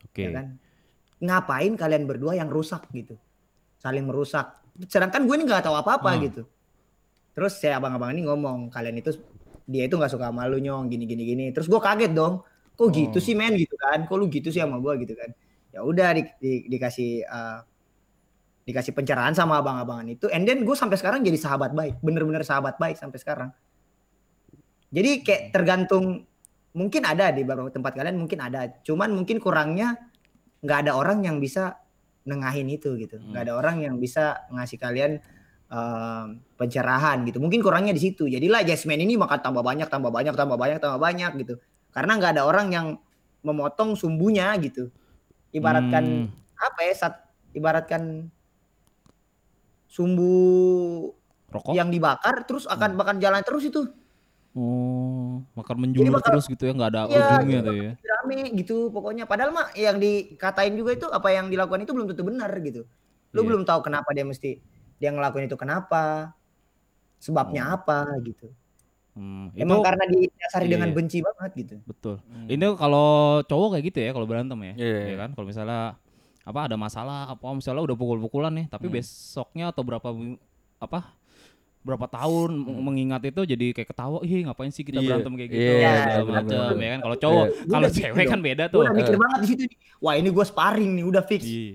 Oke. ya kan? Ngapain kalian berdua yang rusak gitu? Saling merusak. Sedangkan gue ini nggak tahu apa-apa Hmm. gitu. Terus saya abang-abang ini ngomong kalian itu dia itu nggak suka sama lu nyong. Gini gini gini. Terus gue kaget dong. Kok gitu Oh. sih men? Gitu kan. Kok lu gitu sih sama gue gitu kan. Ya udah di, di- dikasih eh, dikasih pencerahan sama abang-abangan itu. And then gue sampai sekarang jadi sahabat baik. Bener-bener sahabat baik sampai sekarang. Jadi kayak tergantung mungkin ada di beberapa tempat kalian mungkin ada. Cuman mungkin kurangnya nggak ada orang yang bisa nengahin itu gitu. Nggak ada orang yang bisa ngasih kalian em, pencerahan gitu. Mungkin kurangnya di situ. Jadilah Jasmine ini makan tambah banyak tambah banyak tambah banyak tambah banyak gitu. Karena nggak ada orang yang memotong sumbunya gitu. Ibaratkan Hmm. apa ya saat ibaratkan sumbu Rokok? yang dibakar terus akan bakal jalan terus itu Oh. bakal menjulur bakal- terus gitu ya, nggak ada Iya, ujungnya gitu. tuh ya. rame gitu pokoknya padahal mah yang dikatain juga itu apa yang dilakukan itu belum tentu benar gitu lu Iya. belum tahu kenapa dia mesti dia ngelakuin itu kenapa sebabnya apa gitu Hmm, emang itu karena didasari iya, dengan iya. benci banget gitu betul. Hmm. Ini kalau cowok kayak gitu ya kalau berantem ya. Iya. Ya kan? Kalau misalnya apa ada masalah apa misalnya udah pukul-pukulan nih, tapi Hmm. besoknya atau berapa apa berapa tahun Hmm. mengingat itu jadi kayak ketawa, ih ngapain sih kita Iya. berantem kayak gitu, Iya, segala benar, macam ya kan. Kalau cowok, Iya. kalau cewek kan beda tuh. udah mikir banget di situ nih wah ini gue sparring nih udah fix Iya.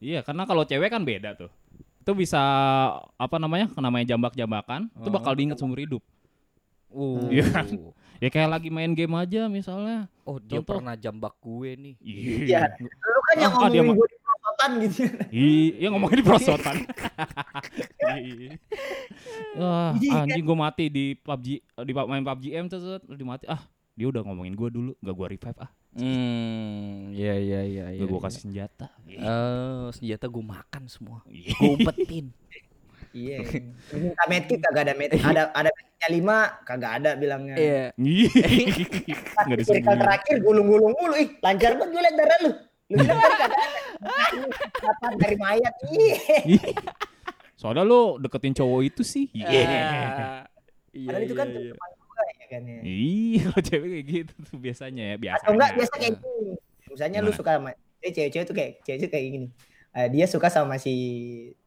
Iya, karena kalau cewek kan beda tuh. Itu bisa apa namanya? Namanya jambak-jambakan, itu bakal Oh. diingat seumur hidup. Uh. Iya kan? Ya kayak lagi main game aja misalnya. Oh, dia Contoh. pernah jambak gue nih. Iya. lu kan yang Ah, ngomongin gue di perosotan gitu Iya, ngomongin di perosotan. Iya. Wah, Iya, kan? anjing gue mati di PUBG di main PUBG M terus terus dia mati. Ah, dia udah ngomongin gue dulu, gak gue revive ah. Hmm, iya iya iya iya. Gak gue iya. kasih senjata. Eh, senjata gue makan semua. Gue umpetin. iya minta medkit kagak ada med ada ada medkitnya lima kagak ada bilangnya Iya. Iya. Enggak disembunyiin. terakhir gulung-gulung mulu ih lancar banget gue liat darah lu lu bilang ada Kapan dari mayat ih Soalnya lu deketin cowok itu sih. Iya. Ah, Iya. Padahal itu kan iya, iya. ya kan ya Iya, kalau cewek kayak gitu tuh biasanya ya, biasanya. atau enggak biasa kayak gini misalnya lu Gimana? suka sama eh, cewek-cewek tuh kayak cewek kayak gini Eh, dia suka sama si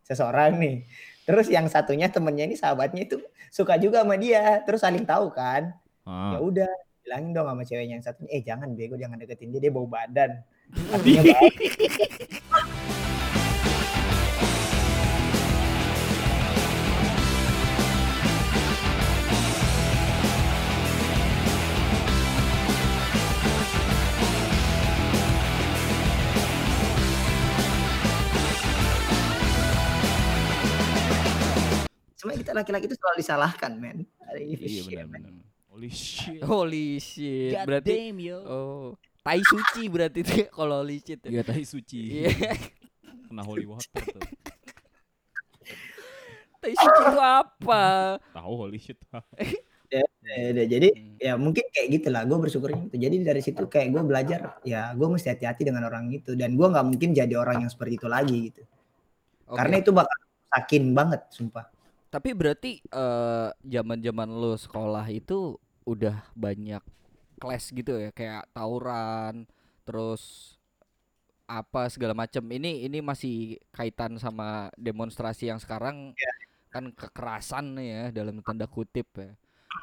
seseorang nih terus yang satunya temennya ini sahabatnya itu suka juga sama dia terus saling tahu kan Ah. ya udah bilangin dong sama ceweknya yang satunya eh jangan bego jangan deketin dia dia bau badan. Sebenarnya kita laki-laki itu selalu disalahkan, men. Iya benar-benar. Holy shit. Holy shit. God berarti damn, yo. Oh, tai suci berarti itu kalau holy shit. ya. Iya tai suci. Iya. Kena holy water tuh. Tai suci itu apa? Tahu holy shit. Ya, udah. jadi Hmm. ya mungkin kayak gitulah gue bersyukurnya gitu jadi dari situ kayak gue belajar ya gue mesti hati-hati dengan orang itu dan gue nggak mungkin jadi orang yang seperti itu lagi gitu Oke. karena itu bakal sakin banget sumpah Tapi berarti eh, zaman-zaman lu sekolah itu udah banyak kelas gitu ya, kayak tawuran, terus apa segala macam. Ini ini masih kaitan sama demonstrasi yang sekarang kan kekerasan nih ya dalam tanda kutip ya.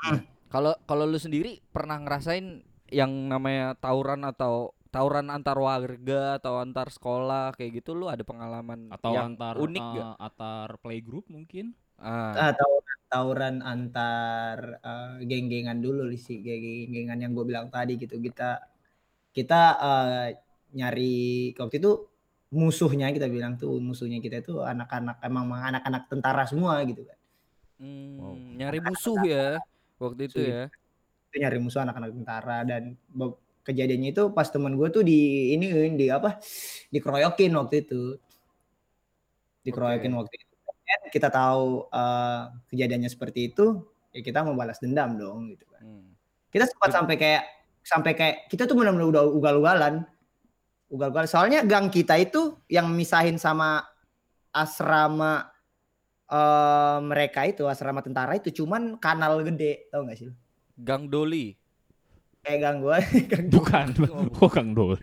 Nah, Kalau kalau lu sendiri pernah ngerasain yang namanya tawuran atau tawuran antar warga atau antar sekolah kayak gitu lu ada pengalaman Atau yang antar unik eh, gak? antar playgroup mungkin? Ah, atau tawuran antar eh, geng-gengan dulu sih geng-gengan yang gue bilang tadi gitu. Kita kita eh, nyari waktu itu musuhnya kita bilang tuh musuhnya kita itu anak-anak emang anak-anak tentara semua gitu kan. Hmm, Wow. nyari musuh ya waktu itu Musuh ya. itu nyari musuh anak-anak tentara dan kejadiannya itu pas temen gue tuh di ini di apa? Dikeroyokin waktu itu. Dikeroyokin waktu itu Dan kita tahu eh, kejadiannya seperti itu ya kita mau balas dendam dong gitu kan Hmm. kita sempat sampai kayak sampai kayak kita tuh benar-benar udah ugal-ugalan ugal-ugalan soalnya gang kita itu yang misahin sama asrama eh, mereka itu asrama tentara itu cuman kanal gede tau gak sih lu? Gang Doli. kayak gang gua gang Bukan, kok Kang Doli.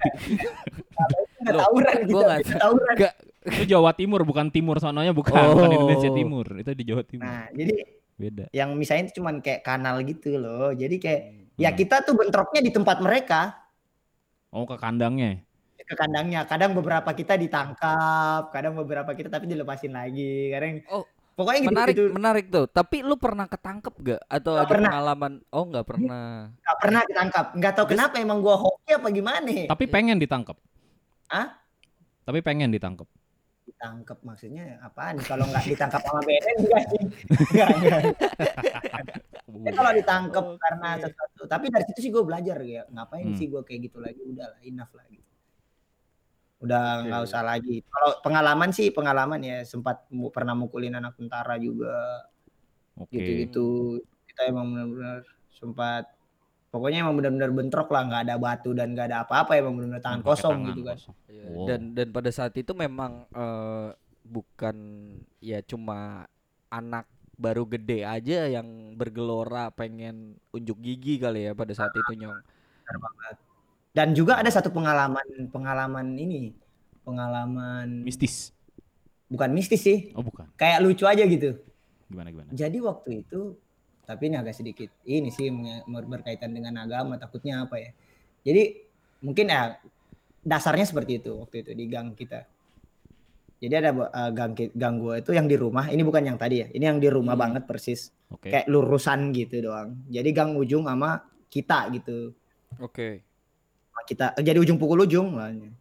Nggak Loh, tawuran gitu gua nggak kita tawuran Gak. Itu Jawa Timur, bukan timur sononya bukan, Oh. bukan Indonesia Timur. Itu di Jawa Timur. nah jadi Beda. yang misahin itu cuman kayak kanal gitu loh jadi kayak ya Hmm. kita tuh bentroknya di tempat mereka Oh, ke kandangnya. ke kandangnya kadang beberapa kita ditangkap kadang beberapa kita tapi dilepasin lagi kadang Oh, pokoknya gitu menarik gitu menarik tuh. Tapi lu pernah ketangkep gak atau Nggak ada pernah. pengalaman? Oh, nggak pernah. nggak pernah ditangkap nggak tahu Terus- kenapa emang gua hoki apa gimana Tapi pengen ditangkap. Hah? Tapi pengen ditangkap. Ditangkap maksudnya apaan? Kalau nggak ditangkap sama BNN enggak sih? Nggak, nggak. Ya, kalau ditangkap Oke. karena sesuatu tapi dari situ sih gue belajar ya ngapain Hmm. sih gue kayak gitu lagi? Udah lah enough lah gitu. Udah nggak usah lagi. Kalau pengalaman sih pengalaman ya sempat pernah mukulin anak tentara juga. Oke. gitu-gitu. Kita emang benar-benar sempat pokoknya emang benar-benar bentrok lah nggak ada batu dan nggak ada apa-apa emang benar-benar tangan Pakai kosong tangan gitu kan. kosong. Iya, Wow. Dan dan pada saat itu memang eh, bukan ya cuma anak baru gede aja yang bergelora pengen unjuk gigi kali ya pada saat itu nyong. dan juga ada satu pengalaman pengalaman ini pengalaman mistis. Bukan mistis sih. Oh bukan. Kayak lucu aja gitu. Gimana gimana? Jadi waktu itu tapi ini agak sedikit ini sih berkaitan dengan agama takutnya apa ya. Jadi mungkin ya dasarnya seperti itu waktu itu di gang kita. Jadi ada uh, gang gang gua itu yang di rumah ini bukan yang tadi ya ini yang di rumah Hmm. banget persis. Oke. Kayak lurusan gitu doang. Jadi gang ujung sama kita gitu. Oke. Sama kita eh, jadi ujung pukul ujung makanya.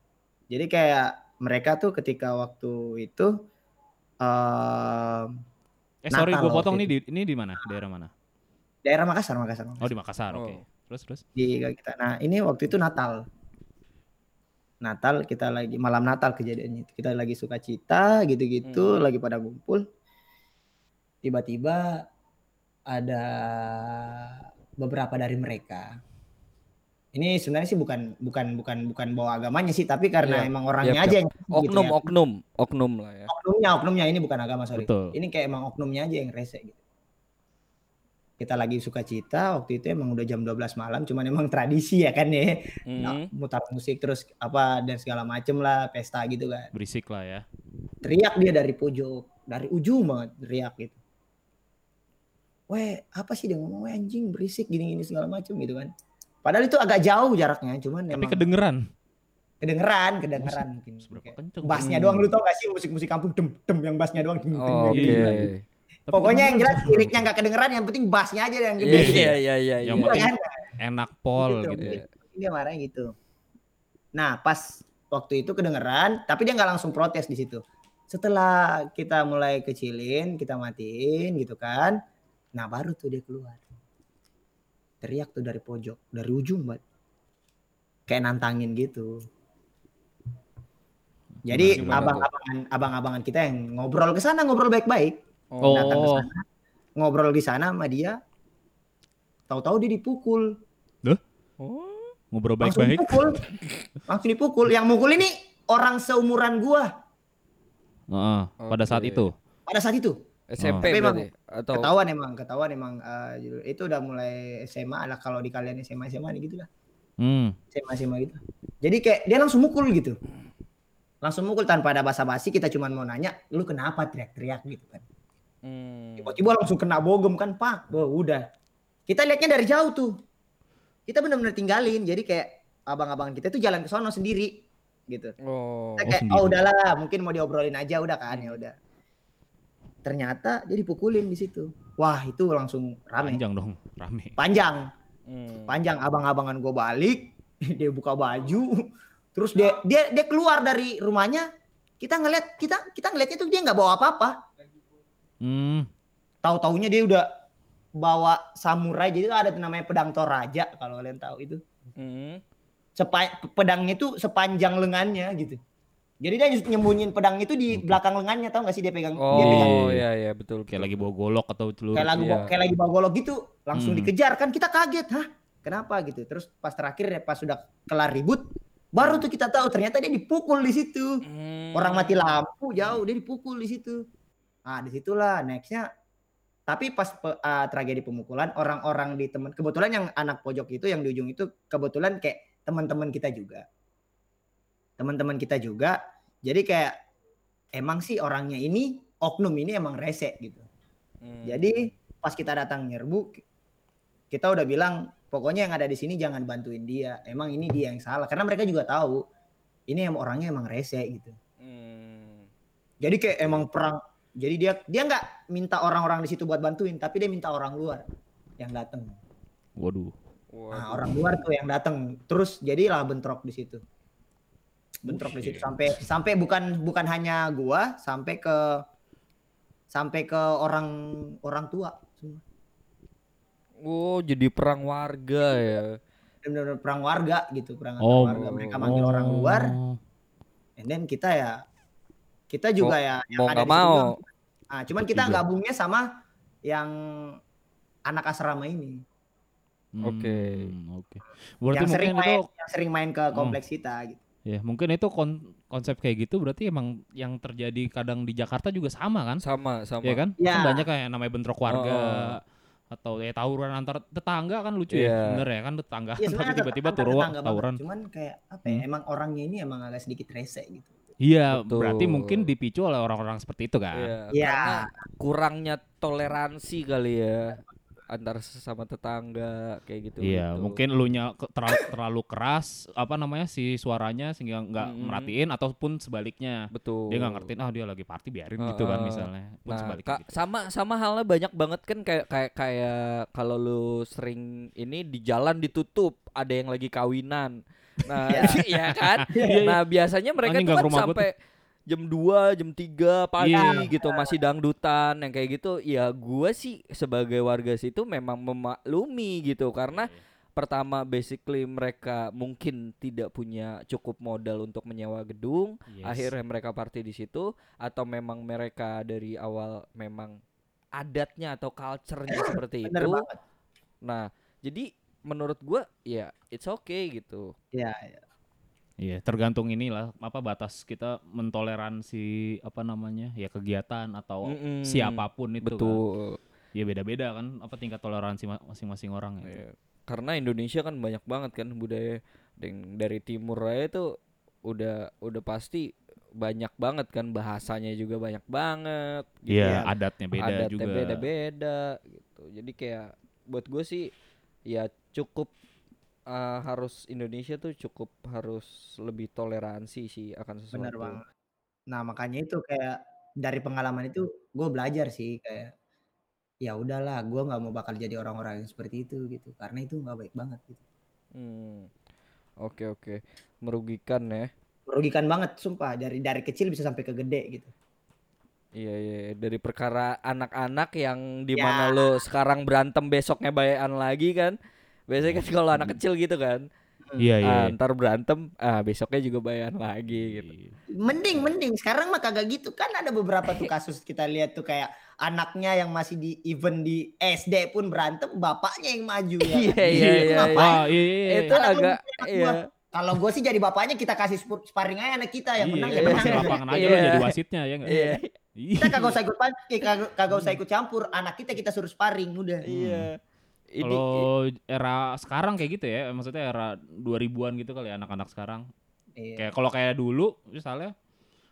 jadi kayak mereka tuh ketika waktu itu eh eh sorry gue potong nih di ini di mana? Daerah mana daerah Makassar Makassar, oh di Makassar oke Oh. terus terus di kita. Nah ini waktu itu Natal. Natal kita lagi malam Natal kejadiannya itu kita lagi suka cita gitu-gitu Hmm. lagi pada ngumpul. Tiba-tiba ada beberapa dari mereka. Ini sebenarnya sih bukan bukan bukan bukan bawa agamanya sih tapi karena Iya. emang orangnya Yap, aja yang gitu Oknum ya. oknum oknum lah ya. oknumnya oknumnya ini bukan agama sorry. Betul. Ini kayak emang oknumnya aja yang rese gitu. Kita lagi suka cita waktu itu emang udah jam 12 malam cuman emang tradisi ya kan ya. Nah, Hmm. mutar musik terus apa dan segala macem lah pesta gitu kan berisik lah ya teriak dia dari pojok dari ujung banget teriak gitu weh apa sih dia ngomong weh anjing berisik gini gini segala macem gitu kan padahal itu agak jauh jaraknya cuman tapi emang kedengeran kedengeran kedengeran mungkin kenceng bassnya Hmm. doang lu tau gak sih musik musik kampung dem dem yang bassnya doang dem, dem, Oh, Oke. gitu. Iya. Tapi pokoknya yang jelas liriknya nggak kedengeran yang penting bassnya aja yang gede Iya gitu. iya iya iya. Yang iya. Iya penting kan? enak pol Gitu, gitu mungkin dia marahnya gitu. Nah, pas waktu itu kedengeran, tapi dia nggak langsung protes di situ. Setelah kita mulai kecilin, kita matiin gitu kan. Nah, baru tuh dia keluar. Teriak tuh dari pojok, dari ujung, Mbak. Kayak nantangin gitu. Jadi abang-abangan abang-abangan kita yang ngobrol ke sana, ngobrol baik-baik, Oh. datang ke sana, ngobrol di sana sama dia. Tahu-tahu dia dipukul. Oh. ngobrol langsung baik-baik. dipukul. Langsung dipukul. Yang mukul ini orang seumuran gua. Heeh, pada saat itu? Pada saat itu. SMP Tapi emang berarti atau? ketahuan emang ketahuan emang eh, itu udah mulai SMA lah kalau di kalian SMA SMA nih gitu lah. Hmm. SMA SMA gitu. Jadi kayak dia langsung mukul gitu. Langsung mukul tanpa ada basa-basi kita cuman mau nanya lu kenapa teriak-teriak? gitu kan Hmm. tiba-tiba langsung kena bogem kan pak. Wah, udah. Kita lihatnya dari jauh tuh. Kita benar-benar tinggalin. Jadi kayak abang-abang kita tuh jalan ke sono sendiri gitu. Oh. Kita Oh, kayak sendiri. oh udahlah mungkin mau diobrolin aja udah kan ya udah. Ternyata dia dipukulin di situ. Wah itu langsung rame. Panjang dong rame. Panjang. Hmm. panjang abang-abangan gue balik dia buka baju. Terus dia dia dia keluar dari rumahnya. Kita ngeliat kita kita ngeliatnya tuh dia nggak bawa apa-apa hmm. tahu taunya dia udah bawa samurai jadi ada namanya pedang toraja kalau kalian tahu itu Hmm. Sepa- pedangnya itu sepanjang lengannya gitu jadi dia nyembunyiin pedang itu di belakang lengannya tahu nggak sih dia pegang dia pegang Oh iya iya betul. kayak lagi bawa golok atau celur kayak lagi Iya. kayak lagi bawa golok gitu langsung Hmm. dikejar kan kita kaget hah kenapa gitu terus pas terakhir ya pas sudah kelar ribut baru tuh kita tahu ternyata dia dipukul di situ Hmm. orang mati lampu jauh dia dipukul di situ nah di situlah nextnya. Tapi pas pe- ah, tragedi pemukulan orang-orang di teman kebetulan yang anak pojok itu yang di ujung itu kebetulan kayak teman-teman kita juga. Teman-teman kita juga. Jadi kayak emang sih orangnya ini oknum ini emang rese gitu. Hmm. jadi pas kita datang nyerbu kita udah bilang pokoknya yang ada di sini jangan bantuin dia. Emang ini dia yang salah. Karena mereka juga tahu ini emang orangnya emang rese gitu. Hmm. jadi kayak emang perang jadi dia dia nggak minta orang-orang di situ buat bantuin tapi dia minta orang luar yang datang waduh. Waduh. nah orang luar tuh yang datang terus jadilah bentrok di situ. Bentrok di situ. Sampai sampai bukan bukan hanya gua sampai ke sampai ke orang orang tua semua. Oh jadi perang warga ya. benar-benar perang warga gitu perang antar oh. warga. Mereka manggil orang luar. And then kita ya kita juga ya yang Mau ada situ mau. doang. Ah, cuman kita Juga. gabungnya sama yang anak asrama ini Oke. Hmm, Oke. Berarti yang sering mungkin main, itu yang sering main ke kompleks kita gitu. ya mungkin itu kon- konsep kayak gitu berarti emang yang terjadi kadang di Jakarta juga sama kan? Sama sama. Iya kan? Ya. Kan banyak kayak namanya bentrok warga Oh. atau ya tawuran antar tetangga kan lucu Iya. ya. Bener ya kan tetangga Iya tapi tiba-tiba turun banget. tawuran. Cuman kayak apa ya? Hmm. Emang orangnya ini emang agak sedikit rese gitu. Iya, Betul. berarti mungkin dipicu oleh orang-orang seperti itu kan. Iya, karena kurangnya toleransi kali ya antar sesama tetangga kayak gitu. Iya, gitu. mungkin lu nya terlalu, terlalu keras apa namanya si suaranya sehingga nggak Mm-mm. merhatiin ataupun sebaliknya. betul. Dia nggak ngertiin ah dia lagi party biarin gitu kan misalnya. Pun Nah, sebaliknya gitu. sama sama halnya banyak banget kan kayak kayak kayak kalau lu sering ini di jalan ditutup, ada yang lagi kawinan. Nah, iya kan? Nah, biasanya mereka Anjing tuh kan sampai jam 2, jam 3 pagi Iya. gitu masih dangdutan yang kayak gitu. Ya gua sih sebagai warga situ memang memaklumi gitu karena pertama basically mereka mungkin tidak punya cukup modal untuk menyewa gedung Yes. akhirnya mereka party di situ atau memang mereka dari awal memang adatnya atau culture-nya seperti Bener itu. banget. Nah, jadi menurut gua ya it's okay gitu. Iya, iya. Iya, tergantung inilah apa batas kita mentoleransi apa namanya ya kegiatan atau Mm-mm. siapa pun itu kan. Betul. Ya beda-beda kan apa tingkat toleransi ma- masing-masing orang ya. Iya. Karena Indonesia kan banyak banget kan budaya dari timur aja itu udah udah pasti banyak banget kan bahasanya juga banyak banget. gitu Iya, ya. adatnya beda adatnya juga. beda-beda gitu. Jadi kayak buat gue sih ya cukup uh, harus Indonesia tuh cukup harus lebih toleransi sih akan sesuatu. Bener banget. Nah makanya itu kayak dari pengalaman itu gue belajar sih kayak ya udahlah gue nggak mau bakal jadi orang-orang yang seperti itu gitu karena itu nggak baik banget gitu Hmm. Oke oke. Merugikan ya. merugikan banget sumpah dari dari kecil bisa sampai ke gede gitu Iya iya iya. dari perkara anak-anak yang di Ya. mana lo sekarang berantem besoknya bayan lagi kan. Biasanya kan kalau anak kecil gitu kan. Iya, iya. Ah, iya. ntar berantem, ah besoknya juga bayan lagi gitu. Iya. mending mending sekarang mah kagak gitu kan ada beberapa tuh kasus kita lihat tuh kayak anaknya yang masih di event di SD pun berantem bapaknya yang maju ya Iya kan? iya iya. iya. Wah, iya, iya, iya. Itu Anak lu agak iya. kalau gue sih jadi bapaknya kita kasih sparring aja anak kita yang menang iya, ya iya. menang lapangan aja Iya. lo jadi wasitnya ya nggak? Iya. Iya. kita kagak usah ikut pan eh, kagak, kagak usah ikut campur anak kita kita suruh sparring udah Iya. Ini Kalau era sekarang kayak gitu ya, maksudnya era 2000-an gitu kali ya anak-anak sekarang. Iya. Kayak kalau kayak dulu misalnya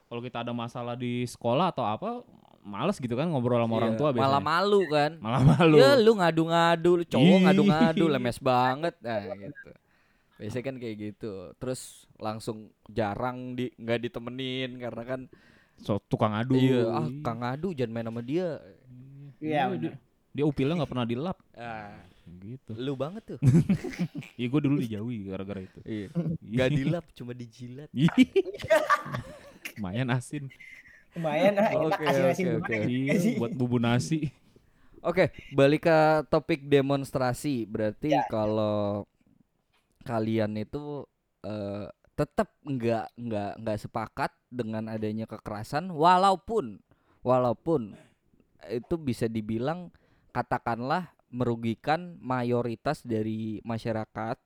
kalau kita ada masalah di sekolah atau apa, males gitu kan ngobrol sama orang iya, tua biasanya. malah malu kan. Malah malu. Ya lu ngadu-ngadu, lu cowok ngadu-ngadu lemes banget. Nah, gitu. Biasanya kan kayak gitu. Terus langsung jarang di nggak ditemenin karena kan So, tukang adu. iya ah Kang ngadu jangan main sama dia. Iya, dia, upilnya nggak pernah dilap Ah, gitu. lu banget tuh. Iya gue dulu dijauhi gara-gara itu. iya. Gak dilap cuma dijilat. Lumayan asin. lumayan enak oke, gimana oke. ya? Iya, buat bumbu nasi. Oke, balik ke topik demonstrasi. Berarti Ya. kalau kalian itu eh, tetap nggak nggak nggak sepakat dengan adanya kekerasan, walaupun walaupun itu bisa dibilang katakanlah merugikan mayoritas dari masyarakat,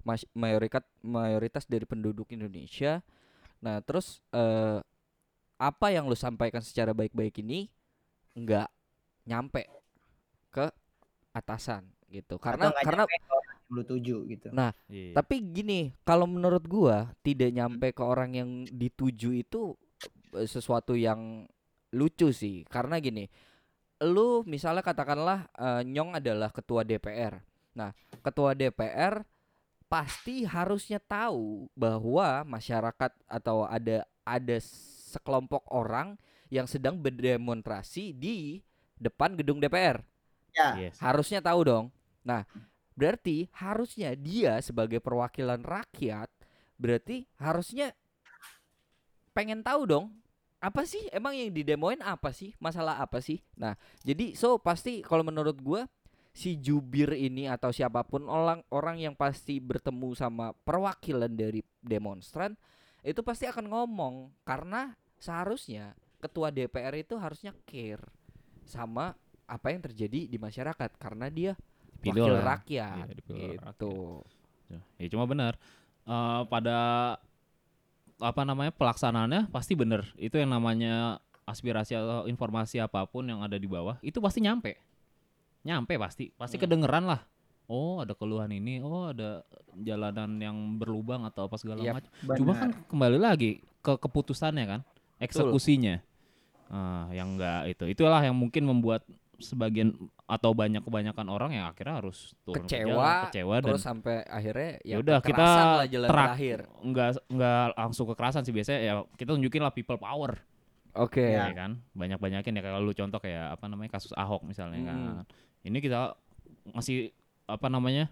mas- mayoritas mayoritas dari penduduk Indonesia. Nah, terus eh, apa yang lu sampaikan secara baik-baik ini nggak nyampe ke atasan gitu karena karena lu tuju gitu Iya. tapi gini kalau menurut gua tidak nyampe ke orang yang dituju itu eh, sesuatu yang lucu sih karena gini lu misalnya katakanlah eh, Nyong adalah ketua DPR nah ketua DPR pasti harusnya tahu bahwa masyarakat atau ada ada sekelompok orang yang sedang berdemonstrasi di depan gedung DPR ya Yes. harusnya tahu dong. Nah, berarti harusnya dia sebagai perwakilan rakyat berarti harusnya pengen tahu dong apa sih? Emang yang didemoin apa sih? Masalah apa sih? Nah jadi so pasti kalau menurut gua si jubir ini atau siapa pun orang orang yang pasti bertemu sama perwakilan dari demonstran itu pasti akan ngomong. Karena seharusnya ketua DPR itu harusnya care sama apa yang terjadi di masyarakat. Karena dia wakil oleh rakyat. Oleh gitu. Ya, ya cuma benar. Eh, pada apa namanya pelaksanaannya pasti benar. Itu yang namanya aspirasi atau informasi apa pun yang ada di bawah itu pasti nyampe. Nyampe pasti. Pasti Hmm. kedengeran lah. Oh, ada keluhan ini. Oh, ada jalanan yang berlubang atau apa segala Yap, macam. Cuma kan kembali lagi ke keputusannya kan, eksekusinya. Ah, yang enggak itu. Itulah yang mungkin membuat sebagian atau banyak kebanyakan orang yang akhirnya harus turun ke Kecewa, jalan, kecewa dan Terus sampai akhirnya ya Yaudah, kita kekerasan lah jalan terak- terakhir. nggak nggak langsung kekerasan sih biasanya ya kita tunjukin lah people power Oke. ya kan banyak banyakin ya kalau lu contoh kayak apa namanya kasus Ahok misalnya Hmm. kan ini kita ngasih apa namanya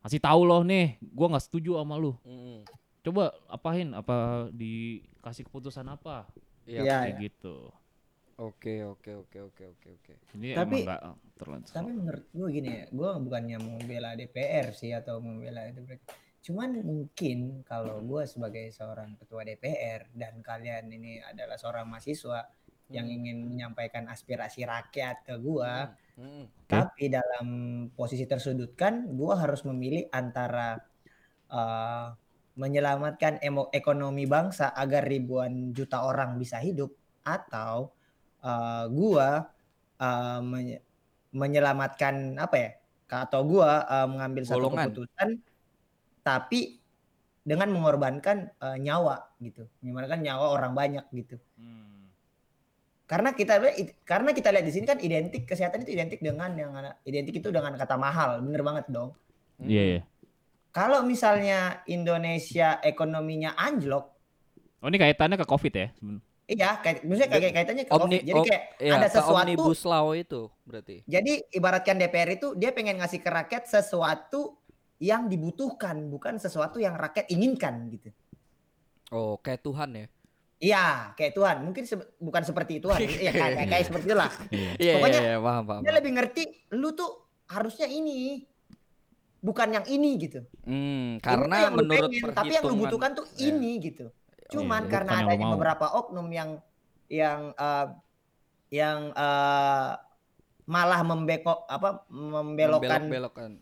ngasih tahu loh nih gua nggak setuju sama lu Mm. coba apain apa dikasih keputusan apa Iya. Iya, kayak iya. gitu Oke oke oke oke oke oke. ini Tapi- emang nggak terlalu Tapi menurut gue gini ya, gue bukannya mau membela DPR sih atau membela itu. Cuman mungkin kalau gue sebagai seorang ketua DPR dan kalian ini adalah seorang mahasiswa yang Hmm. ingin menyampaikan aspirasi rakyat ke gue, Mm. tapi dalam posisi tersudutkan, gue harus memilih antara eh, menyelamatkan emo- ekonomi bangsa agar ribuan juta orang bisa hidup, atau eh, gua eh, menye- menyelamatkan apa ya? Atau gua eh, mengambil satu Golongan. keputusan, tapi dengan mengorbankan eh, nyawa gitu, mengorbankan nyawa orang banyak gitu Hmm. karena kita lihat karena kita lihat di sini kan identik kesehatan itu identik dengan yang identik itu dengan kata mahal bener banget dong iya iya kalau misalnya Indonesia ekonominya anjlok oh ini kaitannya ke covid ya iya kayak maksudnya kayak kaitannya ke Omni, COVID. jadi om- kayak iya, ada sesuatu omnibus law itu berarti. jadi ibaratkan DPR itu dia pengen ngasih ke rakyat sesuatu yang dibutuhkan bukan sesuatu yang rakyat inginkan gitu Oh, kayak Tuhan ya. iya kayak Tuhan mungkin se- bukan seperti Tuhan ya kayak, kayak seperti itulah iya Iya, Pokoknya iya, iya, paham, paham. dia lebih ngerti lu tuh harusnya ini bukan yang ini gitu Hmm, karena yang menurut pengen, tapi yang lu butuhkan tuh Iya. ini gitu. Cuman Iya, karena adanya beberapa oknum yang yang eh, yang eh, malah membekok apa membelokkan Membelok-belokkan.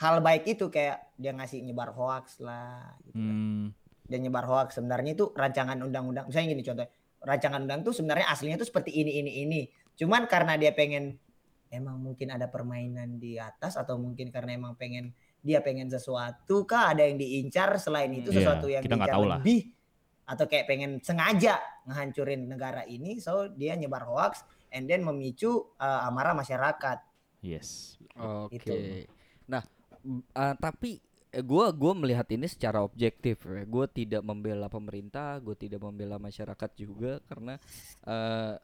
hal baik itu kayak dia ngasih nyebar hoax lah gitu kan. Hmm. Dia nyebar hoax sebenarnya itu rancangan undang-undang. Misalnya gini contoh, rancangan undang tuh sebenarnya aslinya tuh seperti ini ini ini. Cuman karena dia pengen emang mungkin ada permainan di atas atau mungkin karena emang pengen dia pengen sesuatu kah ada yang diincar selain itu Hmm. sesuatu Iya, yang kita diincar tahu lah. lebih atau kayak pengen sengaja ngehancurin negara ini so dia nyebar hoax and then memicu uh, amarah masyarakat yes Oke. Itu. Nah, m- eh, tapi gue gua melihat ini secara objektif. ya. Gue tidak membela pemerintah, gue tidak membela masyarakat juga karena eh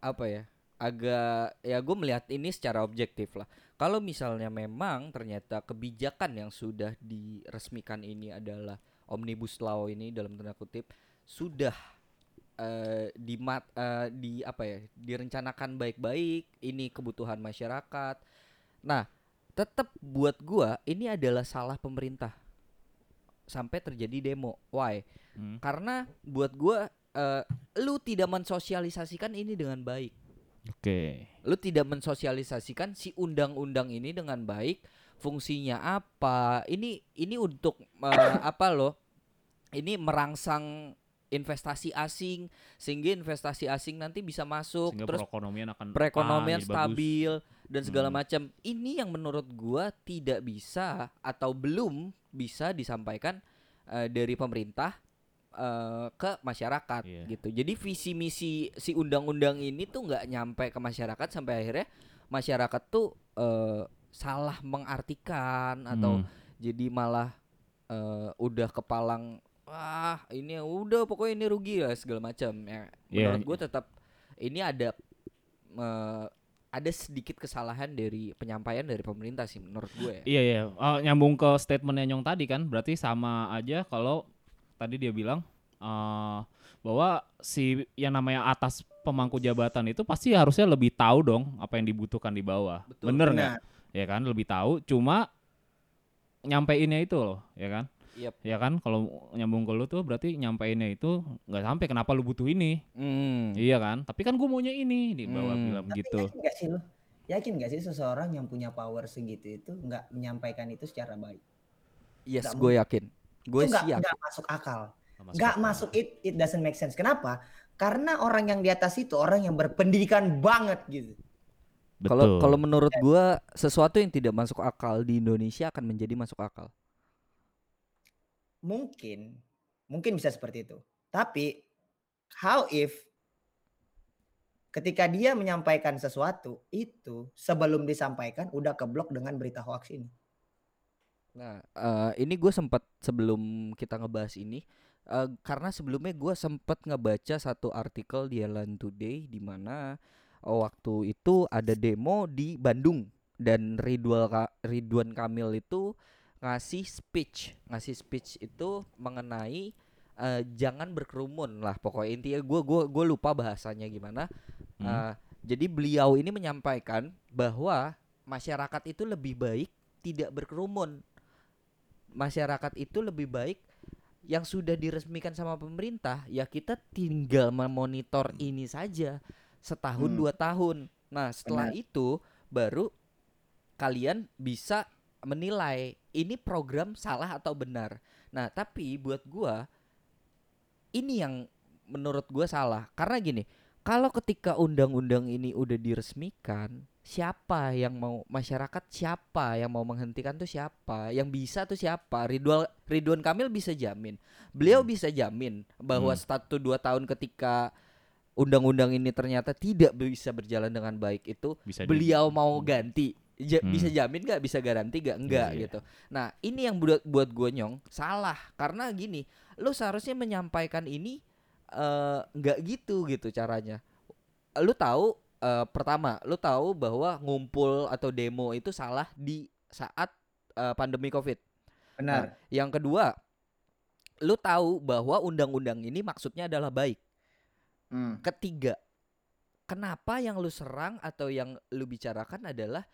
apa ya? Agak ya gue melihat ini secara objektif lah. Kalau misalnya memang ternyata kebijakan yang sudah diresmikan ini adalah omnibus law ini dalam tanda kutip sudah eh di mat- eh, di apa ya direncanakan baik-baik ini kebutuhan masyarakat. Nah tetap buat gua ini adalah salah pemerintah. Sampai terjadi demo. Why? Hmm. karena buat gua eh, lu tidak mensosialisasikan ini dengan baik oke lu tidak mensosialisasikan si undang-undang ini dengan baik fungsinya apa ini ini untuk eh, apa loh ini merangsang investasi asing sehingga investasi asing nanti bisa masuk sehingga terus perekonomian akan perekonomian ah, jadi bagus. stabil dan segala Hmm. macam ini yang menurut gua tidak bisa atau belum bisa disampaikan eh, dari pemerintah eh, ke masyarakat Iya. gitu jadi visi misi si undang-undang ini tuh nggak nyampe ke masyarakat sampai akhirnya masyarakat tuh eh, salah mengartikan atau Hmm. jadi malah eh, udah kepalang wah ini udah pokoknya ini rugi lah segala macam ya Iya. menurut gue tetap ini ada eh, ada sedikit kesalahan dari penyampaian dari pemerintah sih menurut gue ya. Iya iya, Oh, nyambung ke statementnya Nyong tadi kan, berarti sama aja kalau tadi dia bilang eh, bahwa si yang namanya atas pemangku jabatan itu pasti harusnya lebih tahu dong apa yang dibutuhkan di bawah. Betul, Bener nggak? Ya kan, lebih tahu. Cuma nyampeinnya itu loh, ya kan? Yep. Ya kan, kalau nyambung ke lu tuh berarti nyampeinnya itu nggak sampai kenapa lu butuh ini. Hmm. Iya kan? Tapi kan gue maunya ini di bawah Hmm. bilang Tapi gitu. yakin nggak sih lu yakin gak sih seseorang yang punya power segitu itu nggak menyampaikan itu secara baik Yes, gue yakin. Gue itu nggak siap. nggak masuk akal Nggak nggak akal. masuk it it doesn't make sense kenapa karena orang yang di atas itu orang yang berpendidikan banget gitu Kalau Betul. kalau menurut gua sesuatu yang tidak masuk akal di Indonesia akan menjadi masuk akal. mungkin mungkin bisa seperti itu tapi how if ketika dia menyampaikan sesuatu itu sebelum disampaikan udah keblok dengan berita hoax ini Nah, eh, ini gue sempat sebelum kita ngebahas ini, eh, karena sebelumnya gue sempat ngebaca satu artikel di Ellen Today di mana eh, waktu itu ada demo di Bandung dan Ridwan Ka- Ridwan Kamil itu ngasih speech, ngasih speech itu mengenai eh, jangan berkerumun lah pokoknya intinya gue gua gue lupa bahasanya gimana. Hmm. Eh, jadi beliau ini menyampaikan bahwa masyarakat itu lebih baik tidak berkerumun. Masyarakat itu lebih baik yang sudah diresmikan sama pemerintah ya kita tinggal memonitor ini saja setahun Hmm. dua tahun. Nah setelah Benar. itu baru kalian bisa menilai ini program salah atau benar. Nah tapi buat gua ini yang menurut gua salah karena gini kalau ketika undang-undang ini udah diresmikan, siapa yang mau masyarakat siapa yang mau menghentikan tuh siapa? Yang bisa tuh siapa? Ridwan Ridwan Kamil bisa jamin. Beliau bisa jamin bahwa Hmm. satu dua tahun ketika undang-undang ini ternyata tidak bisa berjalan dengan baik itu Bisa beliau jadi. mau ganti. Ja- Hmm. Bisa jamin gak? Bisa garansi gak? Enggak Iya. gitu. Nah ini yang buat buat gue nyong salah karena gini, lu seharusnya menyampaikan ini eh, nggak gitu gitu caranya. Lu tahu eh, pertama, lu tahu bahwa ngumpul atau demo itu salah di saat eh, pandemi covid. benar Nah, yang kedua, lu tahu bahwa undang-undang ini maksudnya adalah baik. Hmm. Ketiga, kenapa yang lu serang atau yang lu bicarakan adalah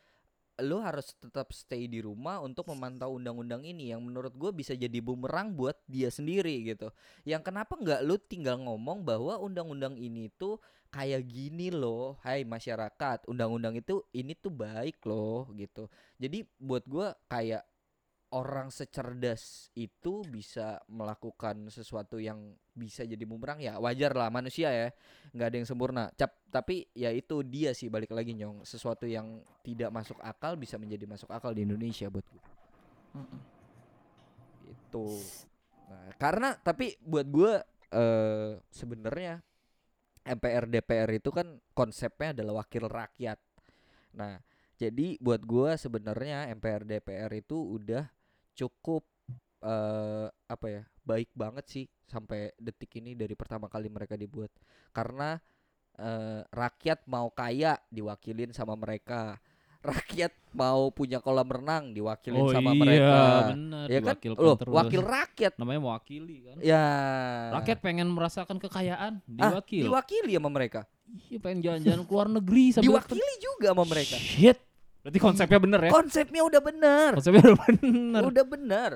lu harus tetap stay di rumah untuk memantau undang-undang ini yang menurut gue bisa jadi bumerang buat dia sendiri gitu. Yang kenapa nggak lu tinggal ngomong bahwa undang-undang ini tuh kayak gini loh, hai masyarakat, undang-undang itu ini tuh baik loh gitu. Jadi buat gue kayak orang secerdas itu bisa melakukan sesuatu yang bisa jadi bumerang ya wajar lah manusia ya. Nggak ada yang sempurna. Cap, tapi ya itu dia sih balik lagi nyong. Sesuatu yang tidak masuk akal bisa menjadi masuk akal di Indonesia buat gue itu nah karena tapi buat gue eh sebenarnya MPR DPR itu kan konsepnya adalah wakil rakyat. Nah jadi buat gue sebenarnya MPR DPR itu udah cukup eh apa ya baik banget sih sampai detik ini dari pertama kali mereka dibuat karena eh, rakyat mau kaya diwakilin sama mereka rakyat mau punya kolam renang diwakilin oh sama iya, mereka benar. ya kan loh terus. wakil rakyat namanya mewakili kan. ya Rakyat pengen merasakan kekayaan, ah, diwakil. diwakili sama mereka Iya, pengen jalan-jalan ke luar negeri sambil diwakili juga sama mereka Shit. Berarti konsepnya bener ya? konsepnya udah benar Konsepnya udah bener. udah benar